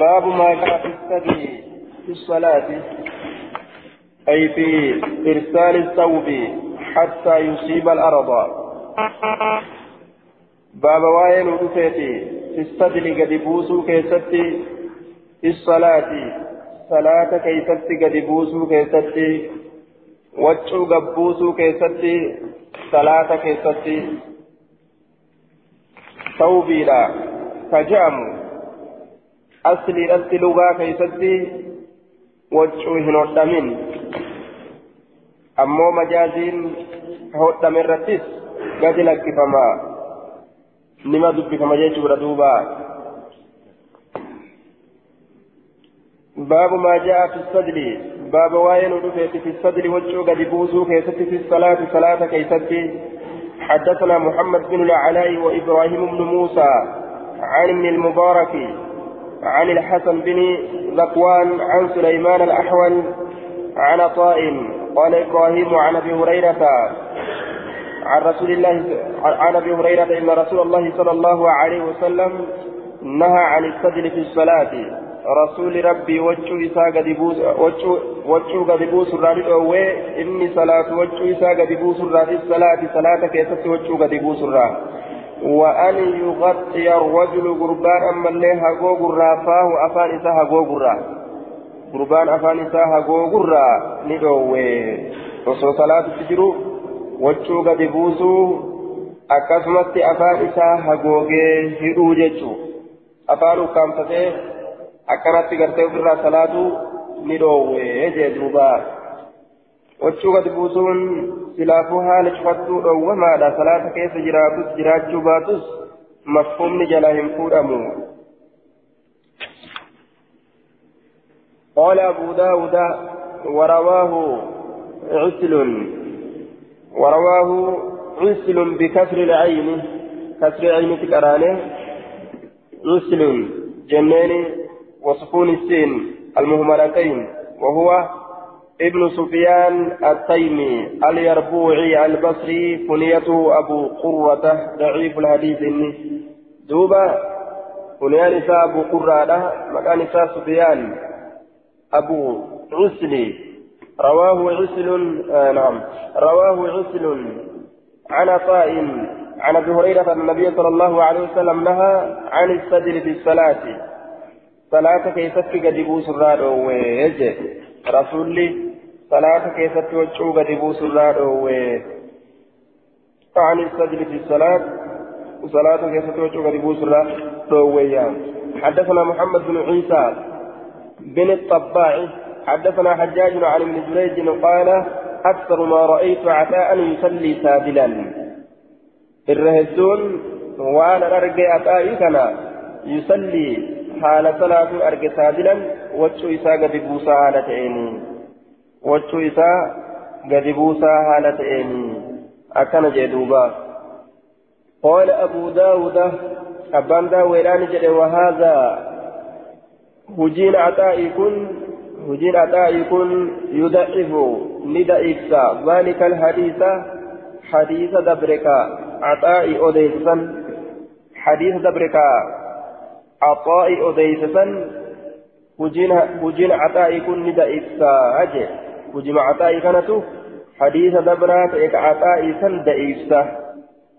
باب ما جاء في الثدي في الصلاة أي في إرسال الثوب حتى يصيب الأرض. باب وين ودفيتي في الصدر قد بوسو كيستي في الصلاة صلاة كيستي قد بوسو كيستي وجو قبوسو كيستي صلاة كيستي. ثوبي لا كجامو أصلي أصلي لغا كيستي وجو هنوتامين أمو مجازين هوتامين رتيس قد لكفما نما دبكما جيتشو دوبا باب ما جاء في الصدر باب واين ودفت في الصدر وجو قد بوزو كيست في الصلاة صلاة كيست حدثنا محمد بن العلاء وإبراهيم بن موسى عن المبارك عن الحسن بن ذكوان عن سليمان الأحول عن عطاء قال إبراهيم عن أبي هريرة عن رسول الله عن أبي هريرة إن رسول الله صلى الله عليه وسلم نهى عن السجل في الصلاة. رسول ربي وجو إسا قد بوس وجو قد بوس الرادي أوي إني صلاة وجو إسا قد بوس الرادي. الصلاة صلاة كيست وجو قد بوس الرادي. وأن يغطي الرجل قربان أما اللي هقو قرى فاه أفان إسا هقو قرى قربان أفان إسا هقو قرى ندوي وصو صلاة تجرو gadi buusuu akkasumatti afaan isaa hagoogee hidhuu jechuu afaan ukkaamsatee akkanatti gartee ofirraa salaatu ni dhoowwee wachuu gadi buusuun silaafuu haala cufattuu dhoowwamaadha salaata keessa jiraatus jiraachuu baatus mafhumni jala hin fuudhamu قال أبو داود ورواه عسل ورواه عسل بكسر العين كسر العين تكرانه عسل جنين وسكون السين المهملتين وهو ابن سفيان التيمي اليربوعي البصري كنيته أبو قرة ضعيف الحديث دوبا كنيان نساء أبو قرة مكان نساء سفيان. أبو عسلي رواه عسل آه نعم. رواه عسل. عن عطاء عن أبي هريرة أن النبي صلى الله عليه وسلم نهى عن السجل في الصلاه صلاة كيست قد يبوس الراد ويجي؟ رسولي صلاه كيست وجو قد يبوس الراد عن السجل في الصلاه صلاة كيست وجو قد يبوس الراد حدثنا محمد بن عيسى بن الطباعي حدثنا حجاج عن ابن جريج قال أكثر ما رأيت عتاء يصلي سادلا الرهدون وأنا أرجع أتائي يصلي حال صلاة أرجع سادلا وجه إساء قد بوسى حالتين وجه إساء قد بوسى حالتين أكن جدوبا قال أبو داود أبان داويران جد وهذا هجين عتائي كن هجين أدائي كن يضعف ندعف ذلك الحديث حديث دبرك عطاء أديسا حديث دبرك عطاء أديسا هجين هجين عطاء كن ندعف أجي هجين عطاء كانت حديث دبرات إك عطاء سن دعف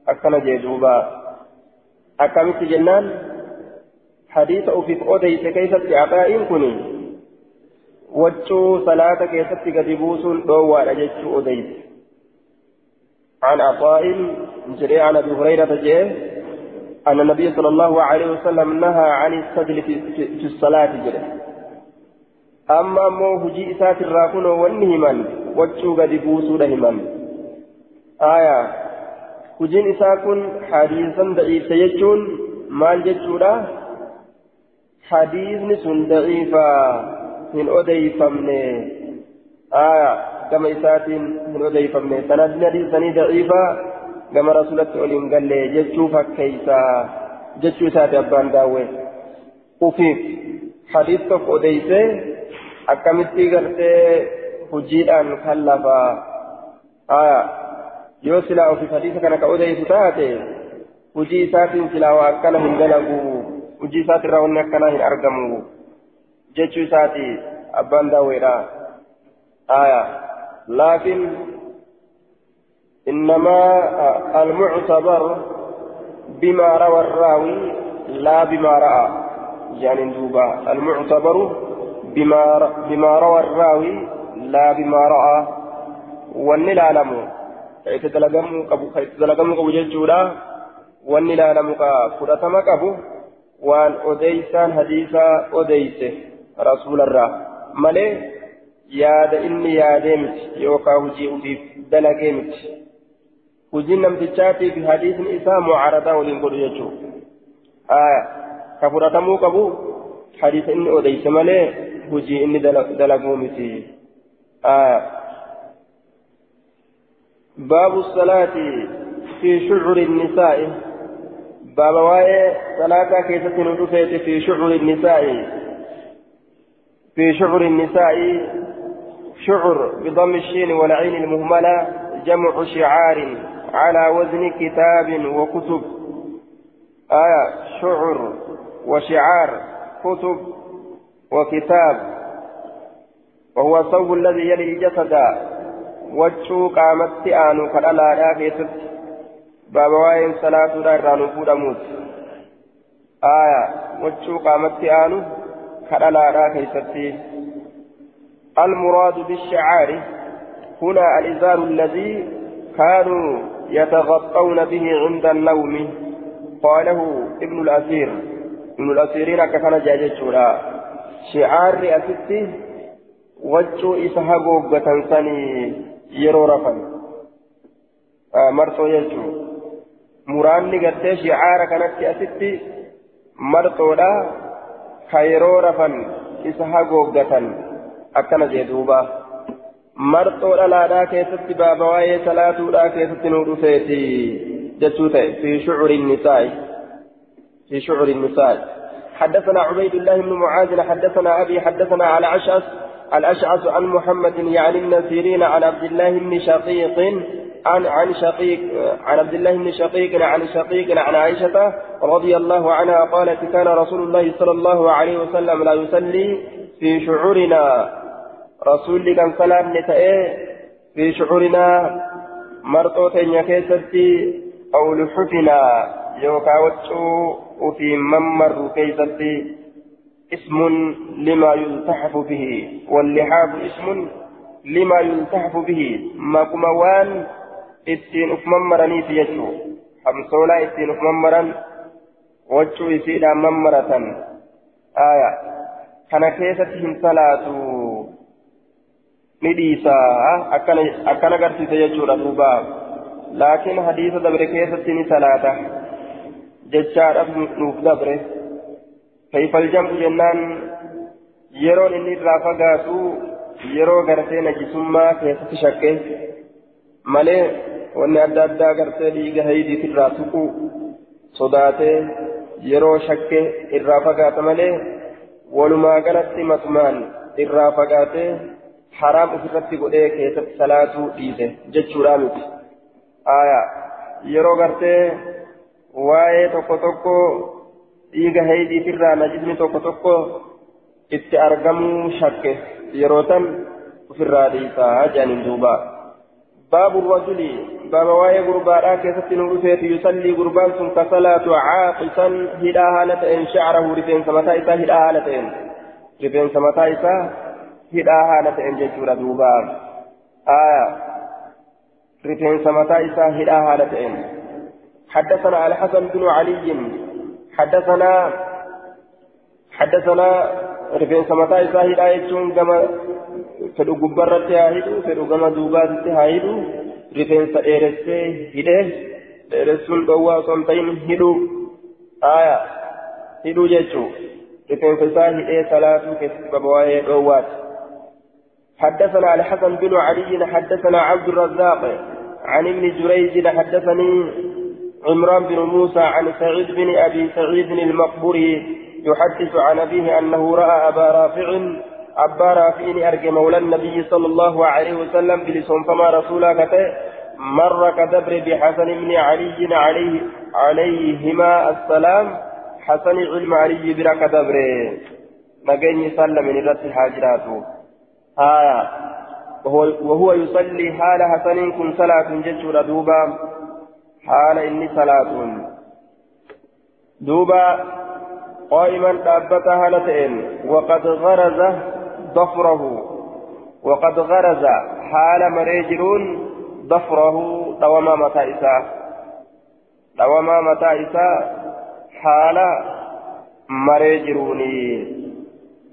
أكن جيدوبا أكمت جنان حديث أفك أديس كيف عطاء كني وجو صلاة كيست قد بوسون دوا أجتشو أديس عن عطاء جري عن أبي هريرة جيه أن النبي صلى الله عليه وسلم نهى عن السجل في, في الصلاة جري أما مو هجي إسات الراكون والنهما وجو قد بوسو لهما آية هجين إساكن حديثا ضعيف يجون مال جتشولا حديث سن ضعيفا hin odeeyfamne aya gama isaatiin hin odeeyfamne sanadni hadiisanii daciifa gama rasulatti ol hin galle jechuu fakkeeysa jechuu isaati abbaan daawwe ufiif hadiis tokko odeeyse akkamitti gartee hojiidhaan kan lafa aya yoo silaa ofiif hadiisa kana ka odeeysu taate hujii isaatiin silaa waa akkana hin dalagu hujii isaatirraa wanni akkanaa hin argamu جتشو ساتي أبان داويرا آية لكن إنما المعتبر بما روى الراوي لا بما رأى يعني دوبا المعتبر بما بما روى الراوي لا بما رأى wanni ilaalamu ka itti dalagamuu qabu ka itti dalagamuu qabu jechuudha wanni ilaalamu ka fudhatama qabu waan odeysaan hadiisaa odeyse rasuularraa malee yaada inni yaadee miti yookaan hojii ufiif dalagee miti hojiin namtichaatii fi hadiisni isaa mucaaradaa waliin godhu jechuudha hadiisa inni dalaguu miti. باب الصلاة في شعر النساء باب واي صلاة كيسة في شعر النساء في شعر النساء شعر بضم الشين والعين المهملة جمع شعار على وزن كتاب وكتب آية شعر وشعار كتب وكتاب وهو الصوب الذي يلي الجسد wachuu qaamatti aanu kadhalaadhaa keessatti baaba waa'een salaatuudha irraa nu fuudhamuuti aaya wachuu qaamatti aanu kadhalaadhaa keessatti المراد بالشعار هنا الإزار الذي كانوا يتغطون به عند النوم قاله ابن الأثير ابن الأثيرين كان جاجتشورا شعار أسيتي وجو إسها قوقة سني yeroo rafan marxoo jechuun muraanni gartee shicaara kanatti asitti marxoodha ka yeroo rafan isa hagooggatan akkana jee duuba marxoo dhalaadhaa keessatti baaba waa'ee salaatuudhaa keessatti nu dhufeeti jechuu ta'e fi shucuri nisaa'i في شعر النساء حدثنا عبيد الله بن معاذ حدثنا أبي حدثنا على عشاس الأشعث عن محمد يعني النسيرين عن عبد الله بن شقيق عن عن شقيق عن عبد الله بن شقيق عن شقيق عن عائشة رضي الله عنها قالت كان رسول الله صلى الله عليه وسلم لا يصلي في شعورنا. رسول كان سلام نتائه في شعورنا مرطوة يكيستي أو لحفنا. وتشو وفي ممر كيستي اسم لما يلتحف به. واللحاف اسم لما يلتحف به. ما كموان اتين افممرني في يجو حمصولا اتين افممرن وجو يسيدا ممرة آية. كان كيستهم صلاة نديسا أكن أغرسيس يجو رسوبا لكن حديث دبر كيستني صلاة ججار نوف دبره كيف الجمع جنان يرون إني رافقاتو yeroo gartee najisummaa keessatti shakke malee wanni adda addaa gartee dhiiga haydiit irraa tuqu sodaatee yeroo shakke irraa fagaata malee walumaa galatti matumaan irraa fagaatee haraam ofirratti godhee keessatti salaatuu dhiise jechuudha miti yeroo gartee waa'ee tokko tokko dhiiga haydiitirraa najisni tokko tokko itti argamuu shakke yeroo tan ofirraa dhiisaa jedhaniin duuba baabu rajuli baaba waa'ee gurbaadhaa keessatti nu dhufeeti yusallii gurbaan sun ka salaatu caaqisan hidhaa haala ta'een shacrahu rifeensa mataa isaa hidhaa haala ta'een rifeensa mataa isaa hidhaa haala ta'een jechuudha duuba aya rifeensa mataa isaa hidhaa haala ta'een حدثنا الحسن بن علي حدثنا حدثنا رفين سمتا إساهي آيتون كما فدو قبرت هايدو فدو كما دوبات هايدو رفين سأيرسي هيده إيرسون دوا صنطين هيدو. آية هيدو جيتشو رفين سأيرسي إيه ثلاثو كسب بوايه دوات حدثنا الحسن بن علي حدثنا عبد الرزاق عن ابن جريج حدثني عمران بن موسى عن سعيد بن أبي سعيد المقبري يحدث عن أبيه أنه رأى أبا رافع أبا رافع أرجى مولى النبي صلى الله عليه وسلم بلسون فما رسولا كته مر كدبر بحسن بن علي عليه عليهما السلام. حسن علم علي بلا كدبر. نجني سلم من رت حاجراته آية. وهو, وهو يصلي حال حسن كن صلاة ججر دوبا حال إني صلاة دوبا قائما دابتا هالتين وقد غرز ضفره. وقد غرز حال مريجرون ضفره. دوما متى إساء دوما متى حال مريجروني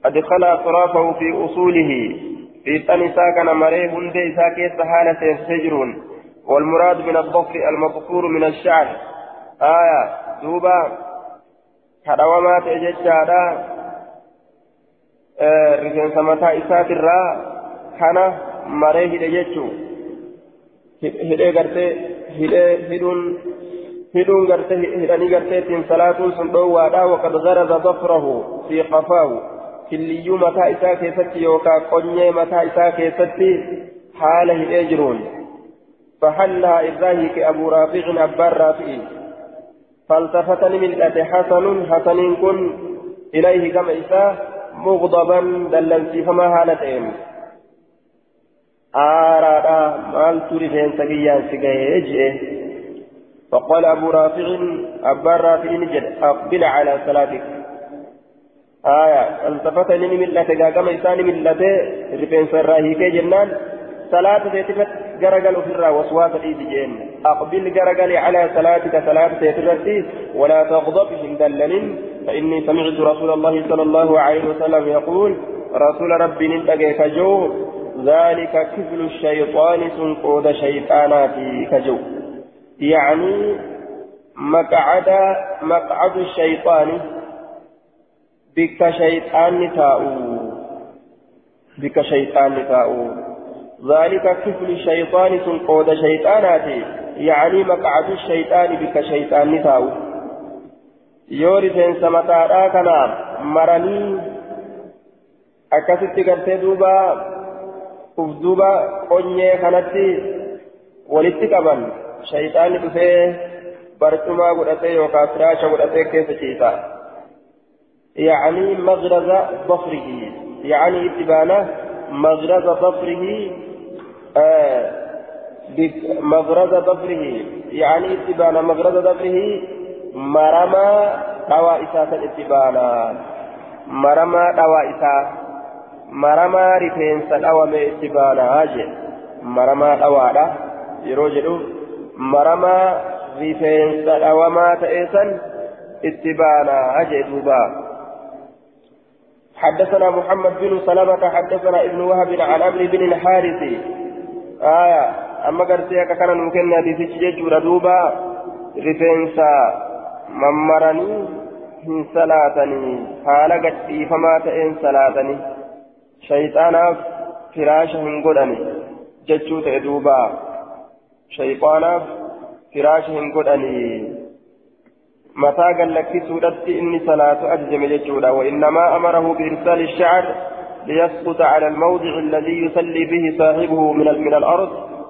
أدخل أطرافه في أصوله. في تنسا كان مريه هند إساء كيس حالة سجرون والمراد من الضفر المذكور من الشعر آية دوبا كدوما تججادا آه سمتا إساء كان مريه هدى hidhee gartee hidhee hidhuun hidhuun gartee hidhanii garteetiin salaatuun sun dhoowwaadha waqad garaza dafrahu fi qafaahu killiyyuu mataa isaa keessatti yookaan qonyee mataa isaa keessatti haala hidhee jiruun فحلها إبراهيم أبو رافع أبار رافع. فالتفتني من أتي حسن حسن كن إليه كما إساه مغضبا دلنسي فما هالتين آرادا مال توري فين سقيا سقيا فقال أبو رافع أبا رافع نجد أقبل على صلاتك. آية التفتني من ملة كما إساني ملة رفين سراهي كي جنان صلاة تيتفت جرجل الرا وسواس الإيدجين أقبل جرجل على صلاتك صلاة تيتفتي ولا تغضب من دلل فإني سمعت رسول الله صلى الله عليه وسلم يقول رسول ربي ننتقي كجو ذلك كفل الشيطان سنقود شيطاناتي كجو يعني مقعد مقعد الشيطان بك شيطان تاؤ بك شيطان تاؤ ذلك كفل الشيطان سنقود شيطاناتي يعني مقعد الشيطان بك شيطان تاؤ يورث سمتارا كنا مرني أكست قرتي دوبا ufduuba qonyee kanatti walitti qaban shayxaanni dhufee barcumaa godhatee yookaan firaasha godhatee keessa ciisa يعني مغرز ظفره يعني اتبانة مغرز ظفره آه مغرز ظفره يعني اتبانة مغرز ظفره مرمى دوائسات الاتبانة مرمى دوائسات maramaa rifeensa dhawame itti baanaa jee maramaa dhawaadha yeroo jedhu maramaa rifeensa dhawamaa ta'e san itti baanaa jee duuba حدثنا محمد بن سلمة حدثنا ابن وهب عن عمرو بن الحارث آية أما قرتيك كان ممكن هذه تجي دوبا رفنسا ممرني hin salaatanii haala gadhiifamaa ta'een salaatanii shayxaanaaf firaasha hin godhani jechuu ta'e duuba shayxaanaaf firaasha hin godhani mataa gallakkisuudhatti inni salaatu ajajame jechuudha وإنما أمره بإرسال الشعر ليسقط على الموضع الذي يصلي به صاحبه من من الأرض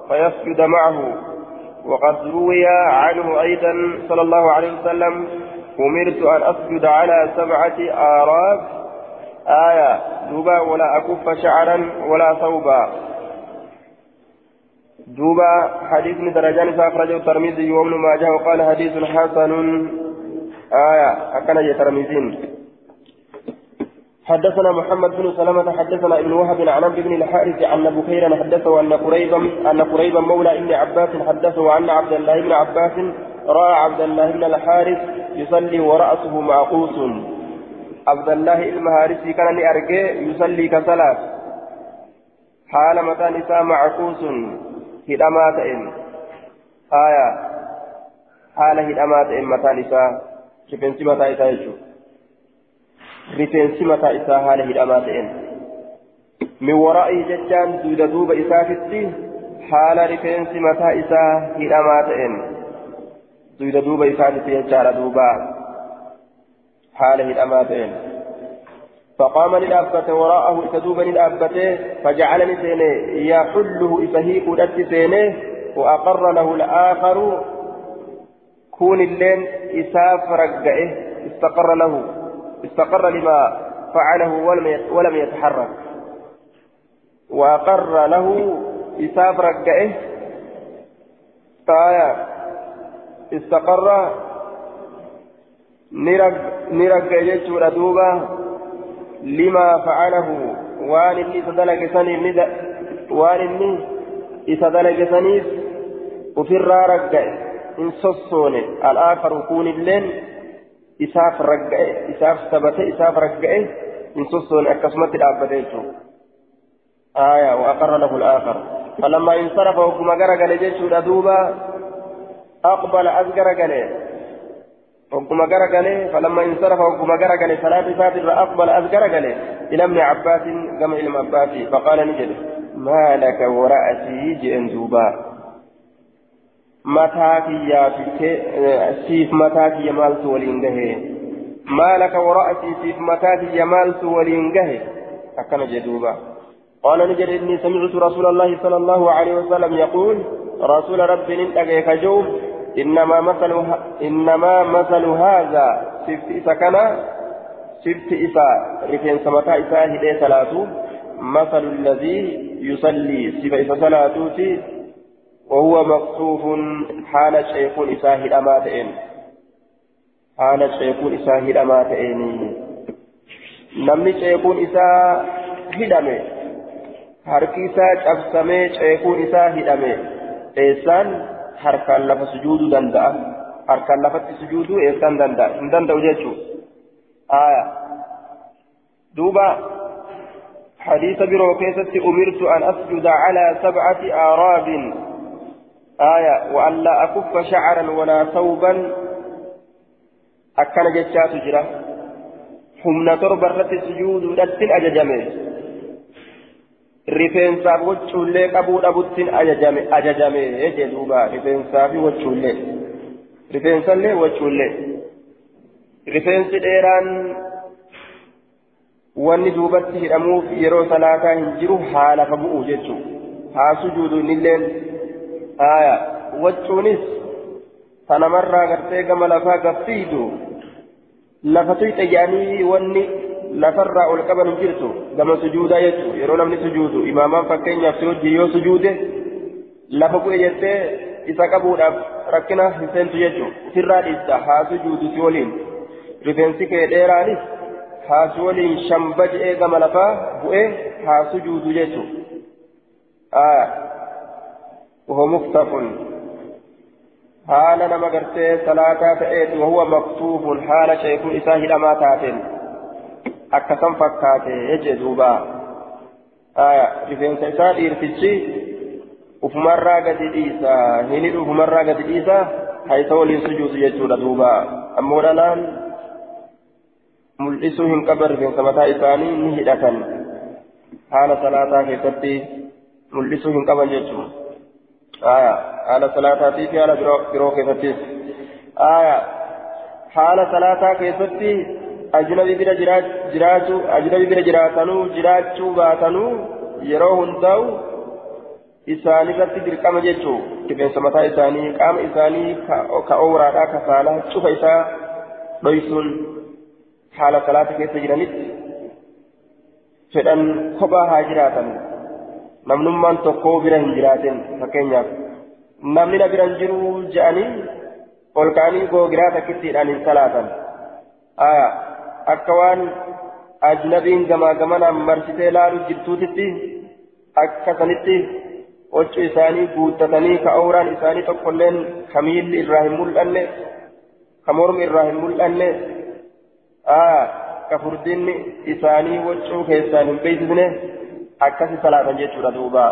فيسجد معه. وقد روي عنه أيضا صلى الله عليه وسلم أمرت أن أسجد على سبعة آراف. آية دوبا ولا أكف شعرا ولا ثوبا. دوبا حديث من درجان فأخرجه الترمذي وابن ماجه وقال حديث حسن. آية أكن الترمذي حدثنا محمد بن سلمة حدثنا ابن وهب عن عبد بن الحارث عن بكير حدثه أن قريبا أن قريبا مولى ابن عباس حدثه أن عبد الله بن عباس رأى عبد الله بن الحارث يصلي ورأسه معقوس. عبد الله المهارسي كان لأرجي يصلي كصلاة. حال متى نساء معكوس هدمات إن. آية. حال هدمات إن متى نساء؟ رفنسي متى إساء يجو رفنسي متى إساء حال هدمات إن من ورائه ججان دود دوب إسافتي حال رفنسي متى إساء هدمات إن دود دوب إسافتي يجار دوبا حاله الأماتين فقام للأبة وراءه إتدوب للأبة فجعلني سيني يحله إفهيك ودت سيني وأقر له الآخر كون اللين إساف رقعه استقر له استقر لما فعله ولم يتحرك. وأقر له إساف رقئه آية استقر. نرق جيتشور دوبا. لما فعله. وان اللي تدلق سنيف وان اللي تدلق سنيف وفي الرارق إن صصوني الآخر يكون اللين إساف رقئه إساف ثبت إساف رقئه إن صصوني أكسمت الأبديتو آية وأقر له الآخر فلما انصرف وكما قرق لجيش دوبا أقبل أزقر قليل وكما قرق قليل فلما انصرف وكما قرق قليل ثلاث ساتر أقبل أزقر قليل إلى ابن عباس كما إلى عباس فقال نجد ما لك ورأسي جئن سيف متاك يا مالت ولينجه ما لك ورأسي سيف متاك يا مالت ولينجه أكن جدوبا قال نجد إني سمعت رسول الله صلى الله عليه وسلم يقول رسول رب ننتقيك جوب إنما مثل إنما مثل هذا سفت سكنا سفت إسا رفين سمتا إسا هدي ثلاثو مثل الذي يصلي سفت إسا ثلاثوتي وهو مقصوف حال شيخ إسا هداماتين حال شيخ إسا هداماتين نمني شيخ إسا هدامين harki isaa cabsamee ceekuun isaa hidhame eessaan harkaan lafa sujuuduu danda'a harkaan lafatti sujuuduu eessaan danda'a hin danda'u jechuudha aya duuba حديث برو كيست أمرت أن أسجد على سبعة آراب آية وأن لا أكف شعرا ولا ثوبا أكن جتشات جرا حمنا تربة السجود لتن أججمه rifeensaaf wachuullee qabuu dhabuttiin ajajame ajajame jee duuba rifeensaaf wachuullee rifeensallee wachuullee rifeensi dheeraan wanni duubatti hidhamuuf yeroo salaataa hin jiru haala ka bu'u jechuu haa sujuudu innilleen aya wachuunis tanamarraa gartee gama lafaa gaffiidu lafa tuyxe jedhanii wanni lafarraa ol qaban hin jirtu gama sujuudaa jechuudha yeroo namni sujuudu imaamaan fakkeenyaaf si hojii yoo sujuude lafa bu'e jettee isa qabuudhaaf rakkina hin seentu jechuudha ofirraa dhiista haa sujuudu si waliin rifeensi kee dheeraanis haa si waliin shamba je'ee gama lafaa bu'ee haa sujuudu jechuudha وهو مفتح حال نما غرتي صلاة تأتي وهو مكتوب حال شيخ إساه لما تاتين akkasam fakkaate jechee duuba rifeensa isaa dhiirtichi ufumarraa gadi dhiisa hini ufumarraa gadi dhiisa haysa waliin sujuudu jechuudha duuba ammoo dhalaan mul'isuu hin qaban rifeensa mataa isaanii ni hidhatan haala salaataa keessatti hin qaban jechuudha haala salaataatii fi haala biroo keessattis haala salaataa keessatti ajnabi bira jiraachuu ajnabi bira jiraatanuu jiraachuu baatanuu yeroo hundaa'u isaanirratti dirqama jechuu rifeensa mataa isaanii qaama isaanii ka ooraadhaa ka saalaa cufa isaa dhoysuun haala salaata keessa jiranitti fedhan kophaa haa jiraatan namnummaan tokkoo bira hin jiraatin fakkeenyaaf namni na bira hin jiru je'anii ol ka'anii googiraa takkittiidhaan hin salaatan aayaa akka waan ajnabiin gamaa gamanaan marsitee laalu jirtuutitti akka sanitti hoccu isaanii guuttatanii ka awraan isaanii tokkolleen ka miilli irraa hin mul'anne ka mormi irraa hin mul'anne ka furdinni isaanii waccuu keessaan hin beeksisne akkasi salaatan jechuudha duuba.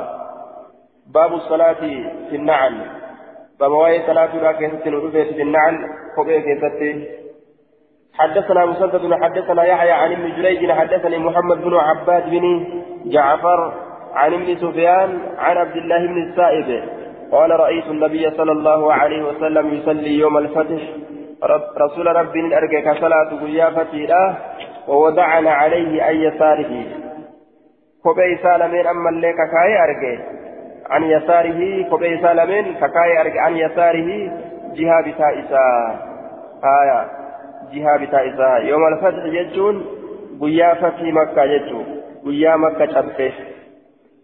Baabu salaati finnacan. Baaba waa'ee salaatuudhaa keessatti nu dhufeeti finnacan kophee keessatti. حدثنا مسدد حدثنا يحيى عن ابن جريج حدثني محمد بن عباد بن جعفر عن ابن سفيان عن عبد الله بن السائب قال رأيت النبي صلى الله عليه وسلم يصلي يوم الفتح رسول ربي أرجك صلاة قيافتي له ووضعنا عليه أي يساره كوبي سالمين أما اللي كاي أرجي عن يساره كوبي سالمين كاي أرجي عن يساره جهة بتائسا آية جهة بتائسا يوم الفتح يجون guyyaa fatii makkaa jechuun guyyaa makka cabsee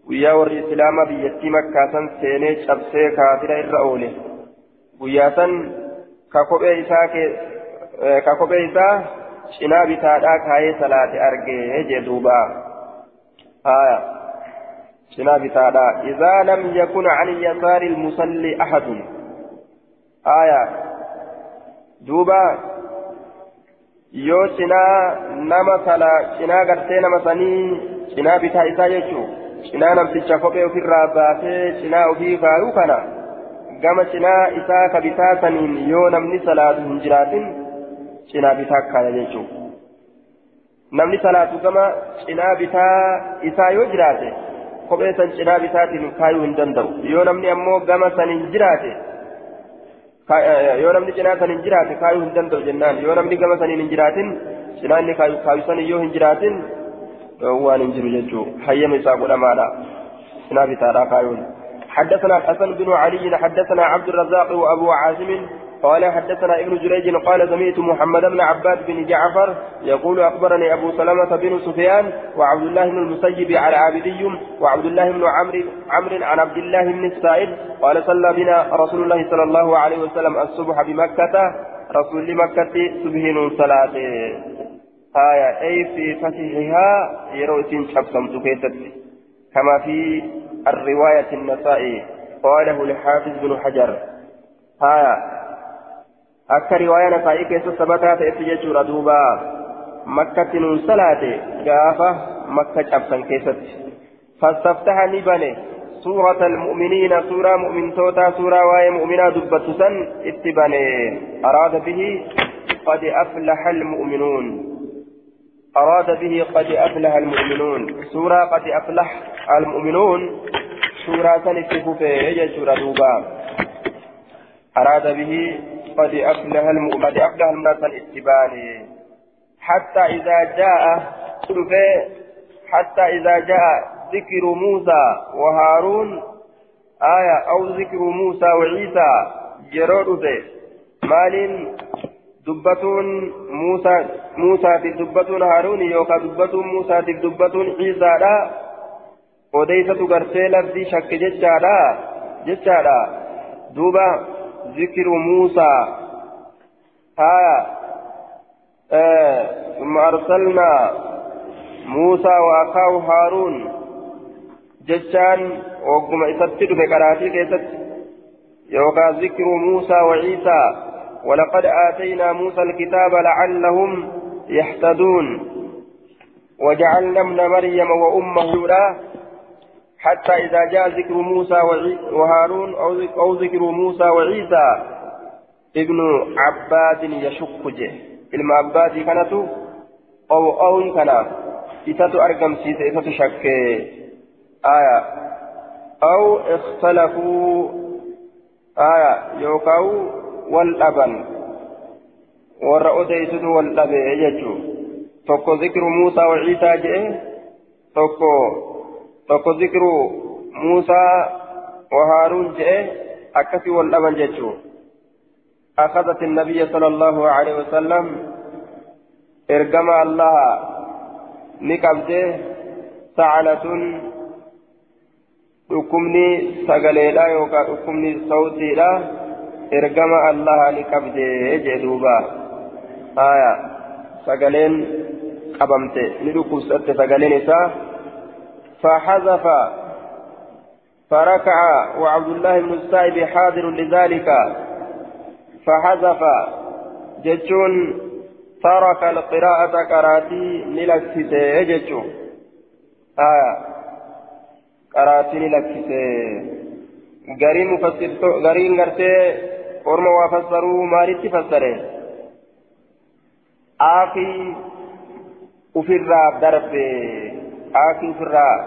guyyaa warri islaamaa biyyattii makkaa san seenee cabsee kaafira irra oole guyyaa san ka kophee isaa ka kophee isaa cinaa bitaadhaa kaayee salaate argee jee lam yakun an yasaari ilmusalli ahadun haya duuba yoo cinaa nama sala cinaa gartee nama sanii cinaa bitaa isaa jechuu cinaa namticha kophee ofirraa baasee cinaa ofii kaayuu kana gama cinaa isaa ka bitaa saniin yoo namni salaatu hin jiraatin cinaa bitaa kaaya jechuu namni salaatu gama cinaa bitaa isaa yoo jiraate kophee san cinaa bitaatiin kaayuu hin danda'u yoo namni ammoo gama saniin jiraate yoo namni cinaa san hin jiraate kaayuu hin danda'u jennaan yoo namni gama saniin hin jiraatin cinaa inni kaayu san yoo hin jiraatin waan hin jiru jechuu hayyama isaa godhamaadha cinaa bitaadha kaayuun حدثنا الحسن بن علي حدثنا عبد الرزاق وابو عاصم قال حدثنا ابن جريج قال سمعت محمد بن عباد بن جعفر يقول أخبرني أبو سلمة بن سفيان وعبد الله بن المسيب على عابدي وعبد الله بن عمرو عمرو عن عبد الله بن السائب قال صلى بنا رسول الله صلى الله عليه وسلم الصبح بمكة. رسول مكه سبهين صلاة. آية أي في فتحها شخصا تكيتت كما في الرواية النسائي. قاله الحافظ بن حجر. آية أكا رواية نسائي كيس ثبتات إتججر دوبا مكة نون صلاة قافة مكة شخصا كيست فاستفتح نبني سورة المؤمنين سورة مؤمن توتا سورة واي مؤمنة دبتسا اتبني أراد به قد أفلح المؤمنون أراد به قد أفلح المؤمنون سورة قد أفلح المؤمنون سورة سنكتب في سورة دوبا أراد به قد أفلح قد أفلح الناس الاتبان حتى إذا جاء حتى إذا جاء ذكر موسى وهارون آية أو ذكر موسى وعيسى جرود مال dubbatuun muusaatiif dubbatuun haaruuni yookaan dubbatuun muusaatiif dubbatuun ciisaadha odeysatu gartee labdii shakke jechaadha jechaadha duuba zikiru muusaa haya ثم أرسلنا موسى وأخاه هارون جتان وقم إساتي بكراتي كيست. يوكا ذكر موسى وعيسى ولقد آتينا موسى الكتاب لعلهم يهتدون. وجعلنا ابن مريم وأمه لا حتى إذا جاء ذكر موسى وهارون أو ذكر موسى وعيسى ابن عباد يشق جه abbaatii kanatu ow'oowun kana isatu argamsiise isatu shakkee aya aw ikhtalafuu aya yookaan wal dhaban warra odeysutu wal dhabe jechuu tokko zikru muusaa wa ciisaa jedhe tokko zikru muusaa wa haaruun jedhe akkasi wal dhaban jechuu أخذت النبي صلى الله عليه وسلم إرجم الله نكبده سعلة dhukkubni sagaleedha yookaan dhukkubni sawtiidha ergama allaha ni qabdee jee duuba haya sagaleen qabamte ni dhukkubsatte sagaleen isaa فحذف فركع وعبد الله بن السائب حاضر لذلك. فحذف جتون ترك القراءة قراتي نلكسي جتون آية قراتي نلكسي غرين مفسر غرين غرتي orma waa fassaruu maalitti fassare aakii ufirraa darbe aakii ufirraa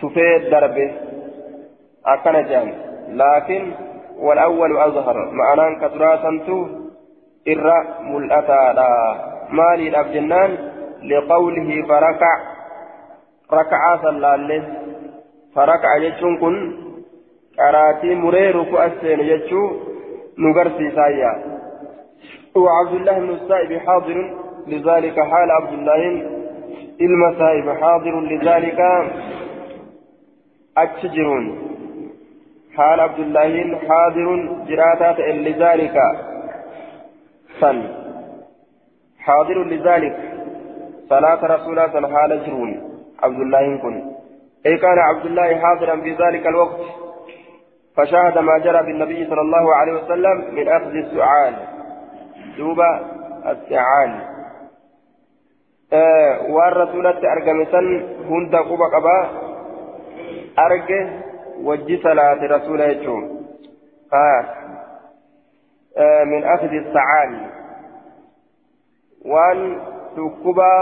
tufee darbe akkana jedhan. Laakiin والأول أظهر معناه كدراسة إرى ملأتادا مالي الأبجنان لقوله فركع ركع صلى الله فركع يجون كن قراتي مرير فأسين يجو نغرسي سايا وعبد الله بن السائب حاضر لذلك حال عبد الله المسائب حاضر لذلك أتشجرون حال عبد الله حاضر جراتات لذلك. سن حاضر لذلك. صلاة رسول الله حال جرون. عبد الله كن. أي كان عبد الله حاضرا في ذلك الوقت فشاهد ما جرى بالنبي صلى الله عليه وسلم من أخذ السعال دوبا السعال. آه والرسولة أرقمسا هند قبا قبا أرقه وجي صلاة رسول يجوم آه آه من أخذ السعال وأن تكبا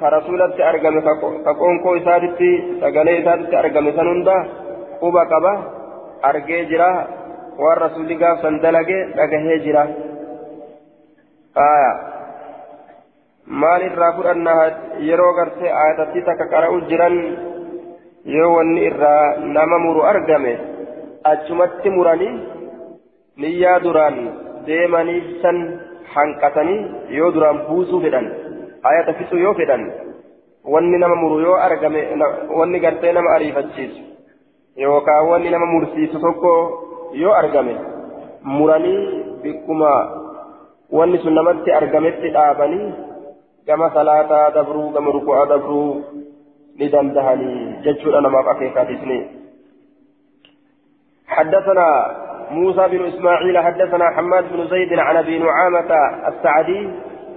كرسولة أرقم كقونكو إسادتي سقالي إسادتي أرقم سنندا قبا قبا argee jira. Waan rasuulli gaafsan dalage dhagahee jira. Maal irraa fudhanna yeroo gartee aayatatti takka qara'u jiran yoo wanni irraa nama muru argame achumatti muranii niyyaa duraan deemanii san hanqatanii yoo duraan buusuu fedhan ayata fixu yoo fedhan wanni nama muru yoo argame wanni gartee nama ariifachiisu yookaan wanni nama mursiisu tokko yoo argame muranii bikkuma wanni sun namatti argametti dhaabanii gama salaataa dabruu gama ruku'aa dabruu ni dandahanii jechuudha namaaf akeekaatiifni. حدثنا موسى بن إسماعيل حدثنا حماد بن زيد عن أبي نعامة السعدي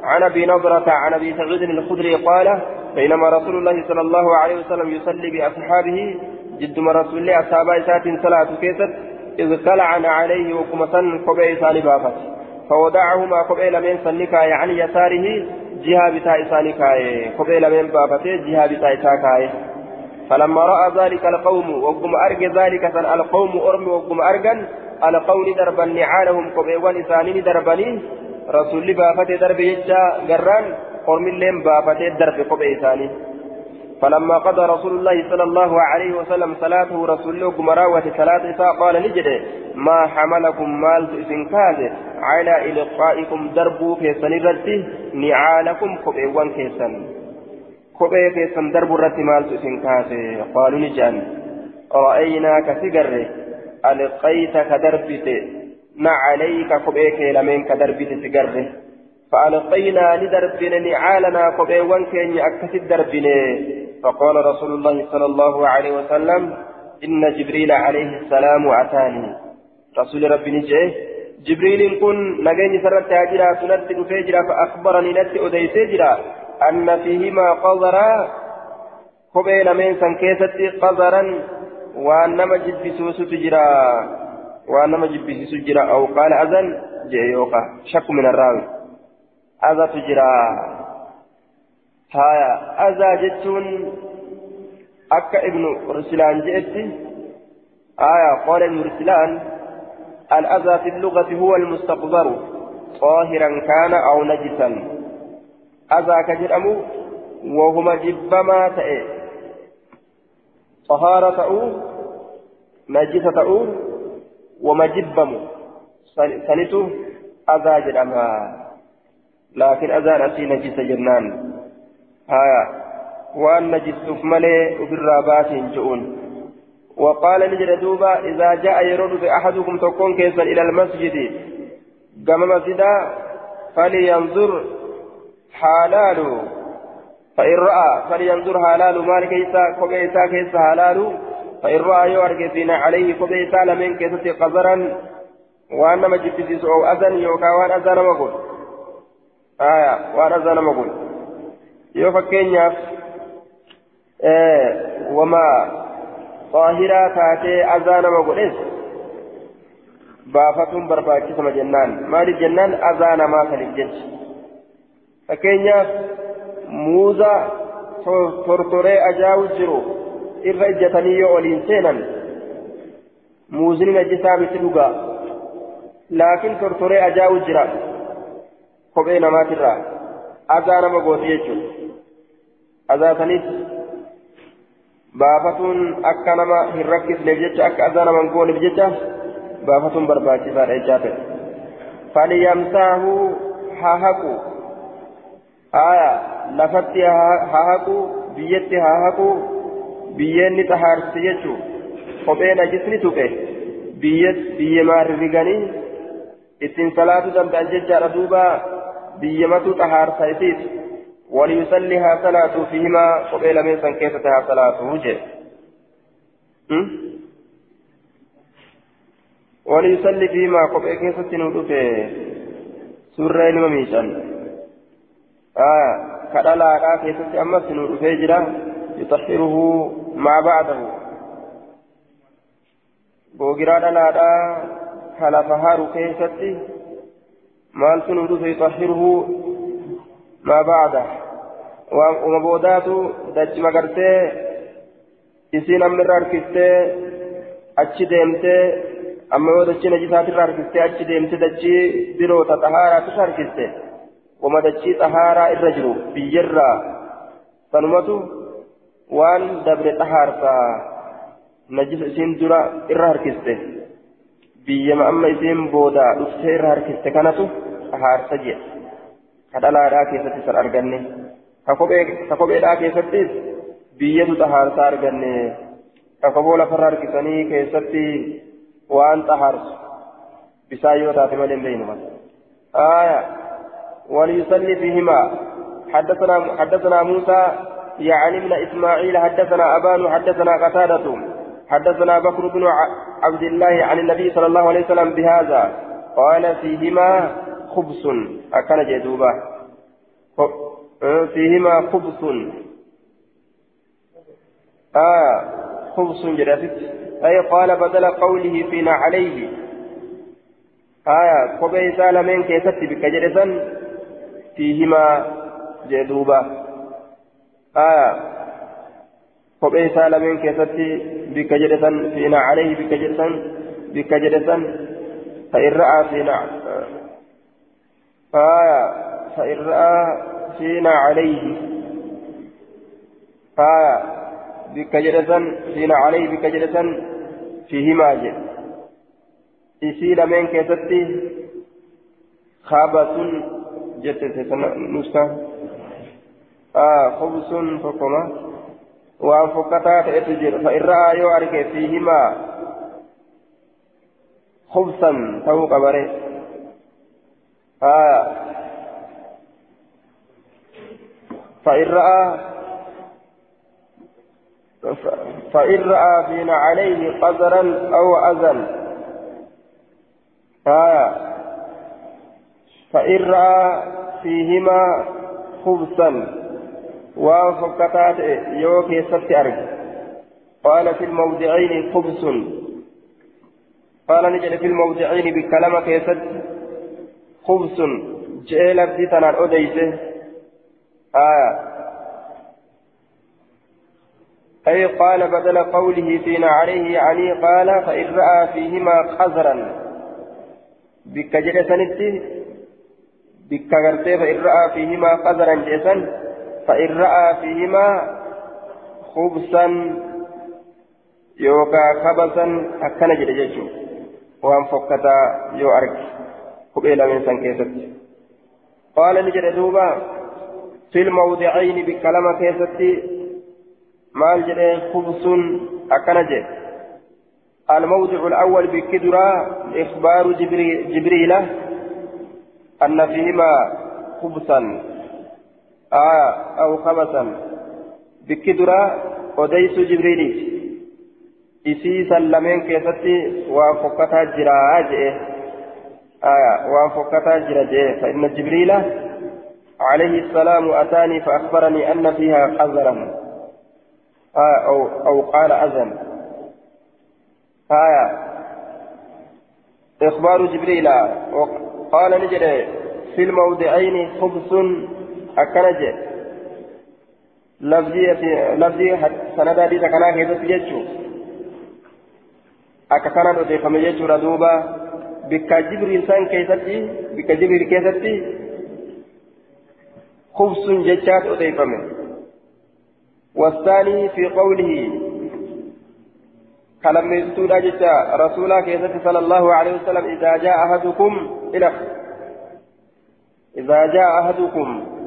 عن أبي نضرة عن أبي سعيد الخدري قال بينما رسول الله صلى الله عليه وسلم يصلي بأصحابه جد رسول الله أصحاب إسات صلاة كيست إذ كلعن عليه وكما سن قبئ إسان بافت فودعهما قبئ لمن سنكا عن يساره جهة بتاء إسانكا قبئ لمن بافت جهة بتاء إساكا فلما رأى ذلك القوم وقم أرج ذلك سن القوم أرم وقم أرجا القوم دربا نعالهم قبئ ولسانين دربني رسول بافت درب يجا قران قرم اللين بافت درب قبئ إساني فلما قضى رسول الله صلى الله عليه وسلم صلاته رسول الله مراوة صلاة إساء قال نجد ما حملكم مال إسن على إلقائكم دربوا في سنرته نعالكم كبئوان كيسن. كبئ كيسن دربوا الرت مال إسن قالوا نجان رأيناك سجر. ألقيت كدربت نعليك كبئ كيلمين كدربت سجره فألقينا لدربنا نعالنا كبئوان كيني أكسد دربنا. فقال رسول الله صلى الله عليه وسلم إن جبريل عليه السلام أتاني. رسول ربي نجيه جبريل كن نجيني سرت هاجرا سنت فجرا فأخبرني نت أديسجرا أن فيهما قذرا قبيل من سنكيست قذرا وأنما جبسوس تجرا وأنما جبسوس تجرا أو قال أذن جيوكا شك من الراوي أذى تجرا. هايا أذى جتون أكا ابن رسلان جئتي آية قال ابن رسلان الأذى في اللغة هو المستقذر طاهرا كان أو نجسا أذى كجرم وهما جبما تأي طهارة تأو نجسة تأو ومجبم سنتو أذى جرما لكن أذى نسي نجس جنان هايا وأن نجسف ملي وبالرابات جؤون. وقال نجد دوبا إذا جاء يرد أحدكم تكون كيسا إلى المسجد. قام مسجدا فلينظر حلاله فإن رأى فلينظر حلال. مال كيسا كوبيسا كيسا حلال. فإن رأى يورك فينا عليه كوبيسا لمن كيسا قذرا. وأن مجد أو أذن يوكا وأن أذن مقول. آية وأن أذن مقول. Yoo fakkeenyaaf wamaa xaahiraa taatee azaa nama godhes baafatuun barbaachisama jennaan maaliif jennaan azaa namaa saniif jecha fakkeenyaaf muuza tortoree ajaawu jiru irra ijjatanii yoo oliin seenan muuzni najjisaa miti dhugaa laakiin tortoree ajaawu jira kophee namaatirraa gooti jechuudha azaataniif baafatuun akka nama hin rakkisneef jecha akka azaa nama hin gooneef jecha baafatuun barbaachisaadha jechaa ta'e falyamsaahu haa haqu آية لفتي هاهكو بيتي هاهكو بيني تهارسي يجو kopheen ajisni tuqe biyya maarriganii ittiin salaatu danda'an jechaadha duuba biyyamatu xahaarsa isiiti وليصلي ها صلاة فيهما قبيل من سن كيف تها صلاة وجه وليصلي فيهما قبيل كيف تنودك سورة المميشان آه كدلا كيف تأمس نودك يطهره مع بعضه boogiraa dhalaadhaa halafa haru keessatti yuxahhiruhu maa bacda uma boodaatu dachi magartee isiin amma irra harkistee achi deemtee amma yoo dachii najisaatirra harkistee achi deemtee dachii biroota xahaaraatitti harkiste wama dachii xahaaraa irra jiru biyyarraa sanumatu waan dabre xahaarsaa najisa isiin dura irra harkiste biyyama amma isiin booda dhuftee irra harkiste kanatu haarsa jedhe ka dhalaadhaa keessatti san arganne ka kopheedhaa keessattis biyyatu xahaarsaa arganne ka kophoo lafarra harkisanii keessatti waan xahaarsu bisaan yoo taate malee hin beeknu آية وليصلي فيهما حدثنا حدثنا موسى يعني ابن إسماعيل حدثنا أبان حدثنا قتادة حدثنا بكر بن عبد الله عن النبي صلى الله عليه وسلم بهذا. قال فيهما خبز أكن جدوبا فيهما خبز آه خبز جدافت أي قال بدل قوله فينا عليه. آية قبي سالمين كيست بك جلسا فيهما جدوبا آية kophee isaa lameen keessatti bikka jedhesan fiina calayhi bikka jedhesan bikka jedhesan fa'irra'aa fiina faaya fa'irra'aa fiina calayhi faaya bikka jedhesan fiina calayhi bikka jedhesan fihimaa jedhe isii lameen keessatti khabatun jette nuska khubsun tokkoma fokkataa ta'etu jira fa'irraa yoo arge fiihimaa khubsan ta'uu qabare فإن رأى فإن رأى فينا عليه قدرا أو أذى آية فإن رأى فيهما خبثا waan fokkataa ta'e yoo keessatti arge qaala fi lmawdicayni khubsun qaala ni jedhe fi lmawdicayni bikka lama keessatti khubsun je'ee labdii tanaan odeyse aya أي قال بدل قوله فينا عليه يعني قال فإن رأى فيهما قذرا بك جلسنتي بك غرتي فإن رأى فيهما قذرا جيسا فإن رأى فيهما خبثا يوكا خبثا أكن جدجو وأن فكتا يو أرك. قبيل من سنكيست. قال نجد دوبا في الموضعين بكلمة كيستي مال جدي خبث أكن جد. الموضع الأول بكدرة إخبار جبريل, أن فيهما خبثا. آه أو خبثا. بكدرة أديس جبريل إسي سلمين كيستي وفقتا جراج آية وفقتا جراج فإن جبريل عليه السلام أتاني فأخبرني أن فيها حذرا. آه أو, أو قال أذن. آية إخبار جبريل. وقال نجري في الموضعين خبث akkana jee lafdii sanada hadiisa kanaa keessatti jechuu akka kanaan odeeffame jechuudha duuba bikka jibriil san keessatti bikka jibriil keessatti khubsun jechaatu odeeffame والثاني في قوله كلام يستودا جتا رسولا كيست صلى الله عليه وسلم إذا جاء أحدكم إلى إذا جاء أحدكم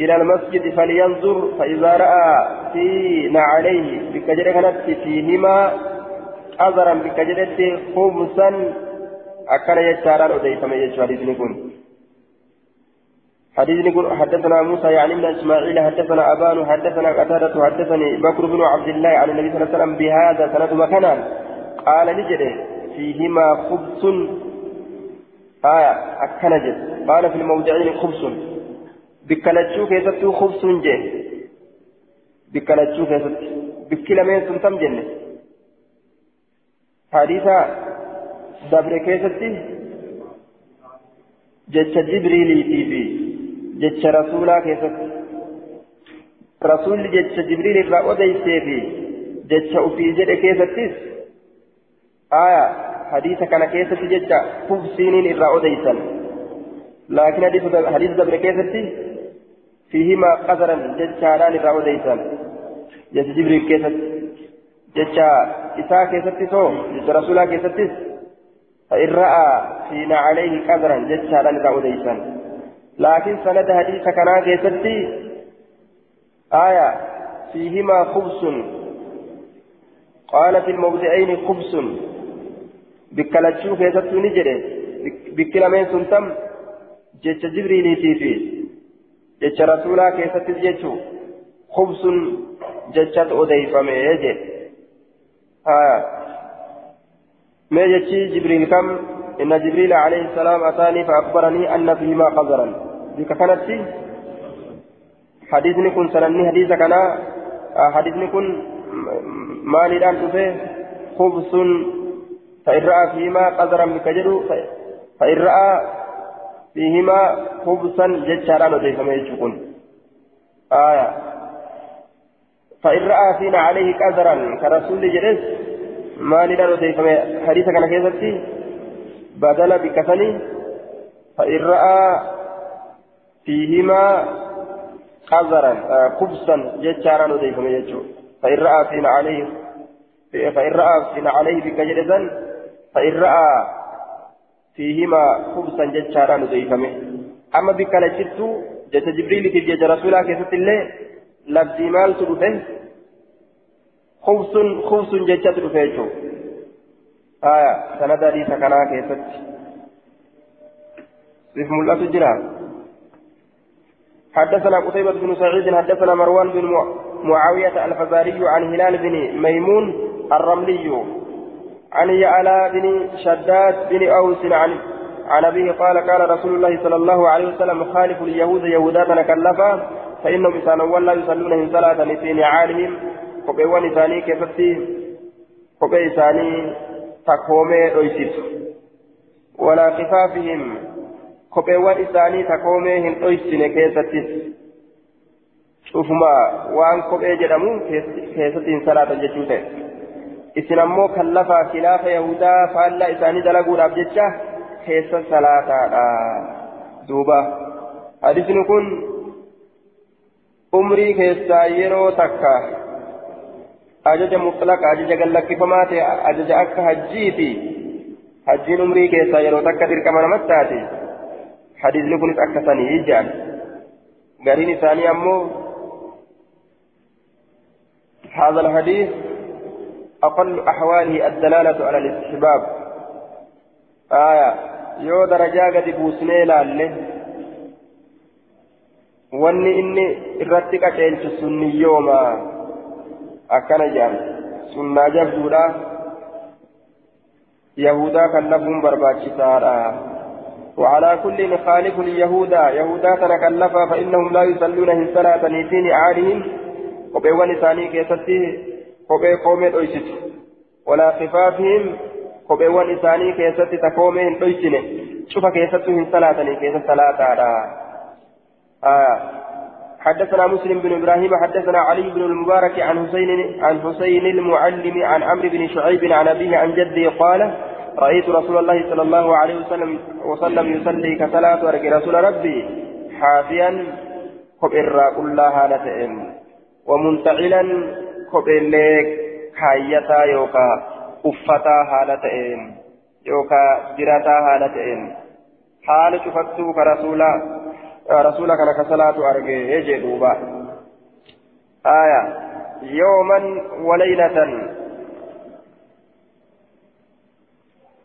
إلى المسجد فلينظر فإذا رأى فينا عليه بكجرة كانت فيهما أزرا بكجرة خمسا أكل يجاران أديتم يجار حديث حديث نقول حدثنا موسى يعني من إسماعيل حدثنا أبان حدثنا قتادة حدثني بكر بن عبد الله عن النبي صلى الله عليه وسلم بهذا سند مكانا. قال نجري فيهما خبز. آية أكنجت قال في الموضعين خبز. بكلتشو كيستو خبز جه بكلتشو كيست بكلمين سنتم جنة حديثا دبر كيستي جتش جبريلي في jecha rasuulaa keessatti rasuulli jecha jibriil irraa odeysee fi jecha ufii jedhe keessattis aya hadiisa kana keessatti jecha hubsiiniin irraa odeysan laakiin hadiisa dabre keessatti fiihimaa qasaran jechaadhaan irraa odeysan jecha jibriil keessatti jecha isaa keessattis hoo jecha rasuulaa keessattis فإن رأى فينا عليه قدرا جتشا لن رأى لكن سند حديث كنا كيستي. آية فيهما خبز قال في الموضعين خبز بكالتشو كيستو نجري بكلمين سنتم جيتش جبريلي تيفي رسولا كيستي جيتشو خبز جيتشات أوديفامي يجي آية ما جيتشي جبريل كم إن جبريل عليه السلام أتاني فأخبرني أن فيهما قذرا ذيك كانت حديثني كن سنني حديث كان حديثني كن مالي الآن تفيه خبز فإن رأى فيهما قذرا بكجر فإن رأى فيهما خبزا جتشاران وديفما يجوكون آية. فإن رأى فينا عليه قذرا كرسول جلس مالي الآن وديفما حديث كان كيفتي؟ بدل بكفني فإن رأى فيهما قذرا خبزا جتشارا وديكم يجو فإن رأى فينا عليه فإن رأى فينا عليه بكجرزا فإن رأى فيهما خبزا جتشارا وديكم أما بكالجتو جت جبريل في جت رسولا كيست الله لبدي مال تدفه خبز خبز جتشات تدفه آية سند حديث كنا كيست اسم الله تجرى حدثنا قتيبة بن سعيد حدثنا مروان بن معاوية الفزاري عن هلال بن ميمون الرملي. عن يعلى بن شداد بن أوس عن عن أبيه قال قال رسول الله صلى الله عليه وسلم خالف اليهود يهودات نكلفا فإنهم إسانا ولا يصلون من صلاة في نعالهم قبيوان إساني كيفتي قبي إساني تكومي أيسيت ولا خفافهم takoomee hin dhoysine keessattis cufuma waan kophee jedhamu keessatti hin salaatan jechuu ta'e isin ammoo kan lafaa khilaafa yahudaa faallaa isaanii dalaguudhaaf jecha keessa salaataadha duuba hadisni kun umrii keessaa yeroo takka ajaja mutlaqa ajaja gallakkifamaa ta'e ajaja akka hajjiiti hajjiin umrii keessaa yeroo takka dirqama namatti taate hadiisni kunis akka sanii jaan gariin isaanii ammoo هذا الحديث أقل أحواله الدلالة على الاستحباب. آية يو درجة قد بوسني لالله wanni inni irratti qaceelchu sunni yooma akkana jedhan sunnaa jabduudha yahudaa kan lafuun barbaachisaadha وعلى كل خالف اليهود يهودا تنكلفا فإنهم لا يصلون هم صلاة في نعالهم قبيوان ثاني كيستي قبي قومي أيست ولا خفافهم قبيوان ثاني كيستي تقومي أيسن شوف كيستي هم صلاة كيست صلاة آه حدثنا مسلم بن إبراهيم حدثنا علي بن المبارك عن حسين عن حسين المعلم عن عمرو بن شعيب عن ابيه عن جده قال رايت رسول الله صلى الله عليه وسلم وسلم يصلي كصلاه ارجي رسول ربي حافيا كبر كلها نتئن ومنتعلا كبر كايتا يوكا افتا هالتئن يوكا جراتا هالتئن حال شفتو كرسولا رسولك أنا كصلاة أرجع يجي دوبا آية يوما وليلة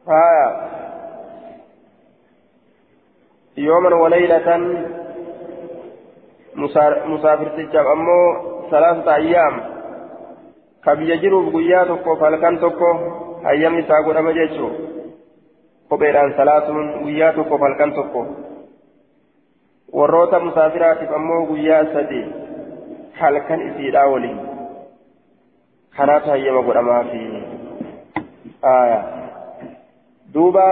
آية يوما وليلة مسافر تجاب أمو ثلاثة أيام كبي يجروا بقيا تكو فالكان تكو أيام يساقوا لما جيشو kopheedhaan salaatuun guyyaa tokko halkan tokko warroota musaafiraatiif ammoo guyyaa sadi halkan isiidhaa waliin kanaatu hayyama godhamaafi duuba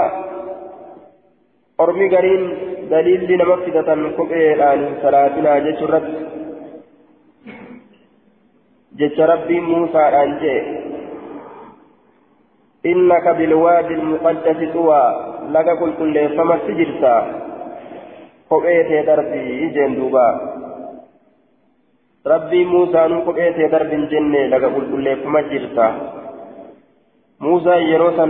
ormi gariin daliilli nama fidatan kopheedhaan salaatinaa jechuu irratti jecha rabbiin muusaadhaan jee لك كل كل فما سجرتا قبيت دربي جن دوبا. ربي موسى نو قبيت درب جنة لك كل كل فما جرتا موسى يروسا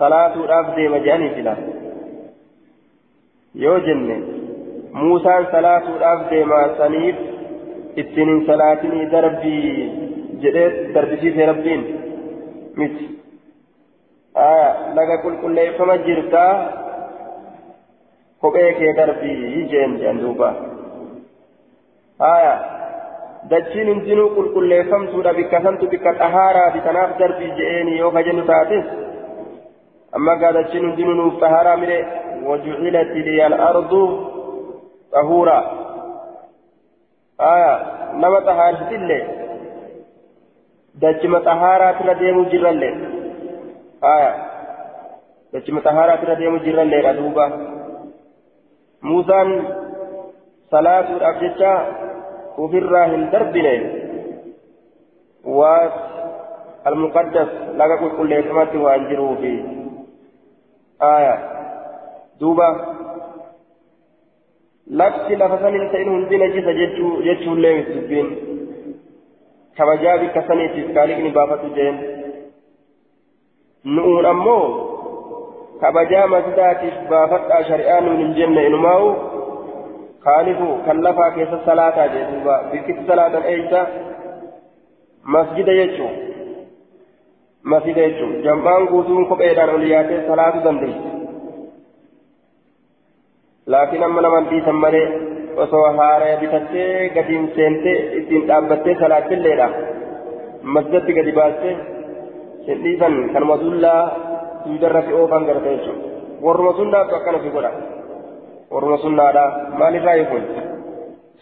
صلاة الأفضل مجاني فلا yoo jenne muusaan salaatuudhaaf deemaa saniif ittiin salaatinii darbii jedhee darbisiise rabbiin miti laga qulqulleeffama jirtaa kophee kee darbii jeen jedhan duuba dachiin hundinuu qulqulleeffamtuudha bikka santu bikka xahaaraati kanaaf darbii je'eeni yoo kajennu taatis amma gaa dachiin hundinuu nuuf xahaaraa mire وجعلت لي الأرض طهورا آية نما طهارة اللي دجم طهارة ديمو جرى اللي آية دجم طهارة ديمو جرى اللي أدوبا موسى صلاة الأبجدة وفي الراهن دربنا والمقدس لقى كل يسمى وأنجروا فيه آية duuba. Ta'in hundi najisa jechuullee miti dubbiin kabajaa bikka saniitiif kaaliqni baafatu jeen nu'uun ammoo kabajaa masdaatiif baafadhaa shari'aa nuun hin jenne inumaa'u kaalifu kan lafaa keessa salaataa jee duuba bikkitti salaatan eeysa masjida jechuu masjida jechuu jam'aan guutuun kopheedhaan ol yaatee salaatu dandeessi laakiin amma naman dhiisan malee osoo haaraya bitattee gadiin seentee ittiin dhaabbattee salaachilleedha masjidatti gadi baastee hin dhiisan kanuma dullaa duudarra fi oofan garta jechuudha warruma sunnaatu akkana fi godha warruma sunnaadha maalirraa eegun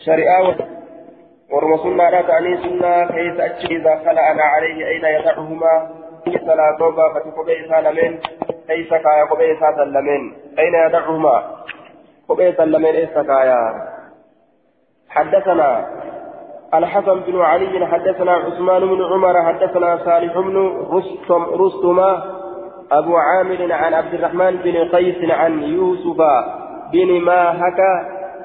shari'aa warruma sunnaadha ta'anii sunnaa keessa achi idaa kala'ana alayhi ayna yadacuhumaa salaatoo baafate kophee isaa lameen keessa kaaya kophee isaa san lameen ayna yadacuhumaa قبيت لمن إستكايا حدثنا الحسن بن علي حدثنا عثمان بن عمر حدثنا صالح بن رستم رستما أبو عامر عن عبد الرحمن بن قيس عن يوسف بن ماهك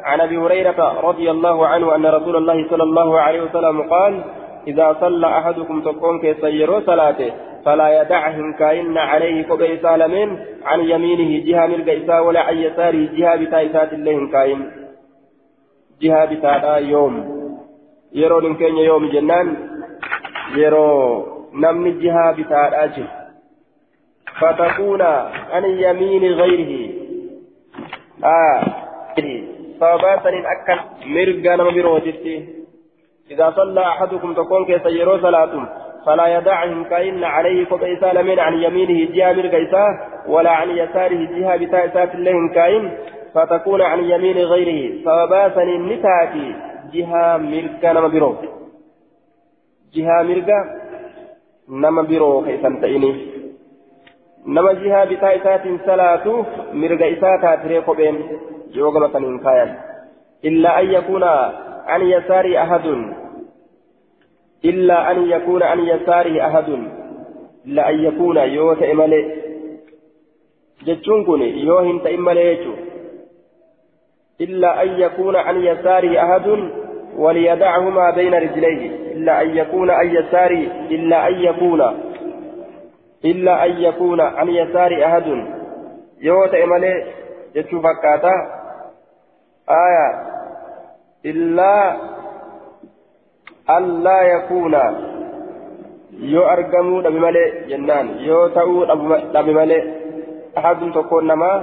عن أبي هريرة رضي الله عنه أن رسول الله صلى الله عليه وسلم قال إذا صلى أحدكم تكون كيسيرو صلاته فلا يدعهم كائن عليه قبي سالمين عن يمينه جهة ملك إساء ولا عن يساره جهة بتايسات الله كائن جهة بتاتا يوم. يرو لنكين يوم جنان يرو نمني جهة بتاتا فتكون عن يمين غيره. آه. صوابات أكل مرقا نمبروتتي إذا صلى أحدكم تكون كيسيرو صلاتهم فلا يدعهم كائن عليه قبيسا لمن عن يمينه جهة مرقيسا ولا عن يساره جهة بتائسات الله كائن فتكون عن يمين غيره. فوباسا النتاتي جهة مرقا نما برو جهة مرقا نما برو كيسا تئني نما جهة بتائسات صلاته مرقيسا تاتري قبين يوغما سنين كائن إلا أن يكون عن يسار أحد. إلا أن يكون عن يساره أحد. إلا أن يكون يوت إمالي جتشون يوهن تإمالي إلا أن يكون عن يساره أحد وليدعهما بين رجليه. إلا أن يكون عن يساره. إلا أن يكون. إلا أن يكون عن يسار أحد. يوت إمالي جتشو فكاتا. آية. illaa allaa yakuuna yoo argamuu dhabe malee jennaan yoo ta'uu dhabe malee ahadun tokkoon namaa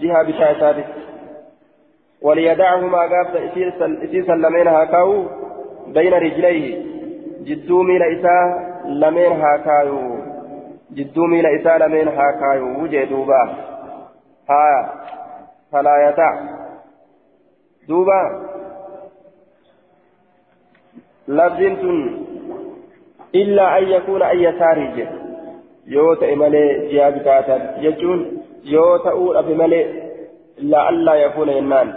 jihaa bitaa isaatitti waliyadaahumaa gaafta isii san lameen haa kaa'u bayna rijlayhi. Jidduu miila isaa lameen haa kaayu jidduu miila isaa lameen haa kaayu wujee duuba haa falaa yataa duuba دوبا لفظ إلا أن يكون أن يوت إمالي جهاد كاتب يجون يوت أول أبي مالي إلا ألا يكون ينان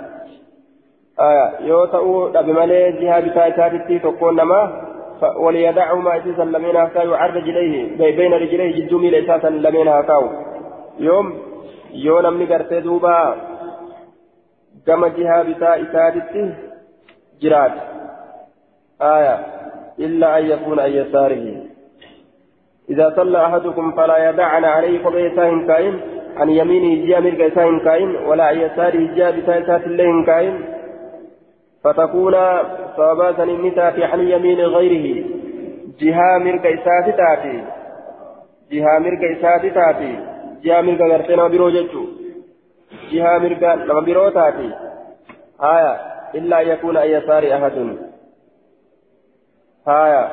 آية يوت أول أبي مالي جهاد كاتب تكون نما وليدعهما إساسا لمن هكاو عن رجليه بين رجليه جدو ميل إساسا لمن هكاو يوم yoo namni gartee duuba gama jihaa bitaa isaatitti jiraate aya إلا أن يكون عن يساره. إذا صلى أحدكم فلا يدعن عليه قبل ساهن كائن عن يمينه جاء ملك ساهن كائن ولا عن يساره جاء بتايسات اللين كائن. فتكون صوابات النساء عن يمين غيره. جهة ملك إسات تأتي. جهة ملك إسات تأتي. جهة ملك غرتنا بروجتشو جهة ملك لما برو تأتي. آية إلا أن يكون أن يسار أحد. Haya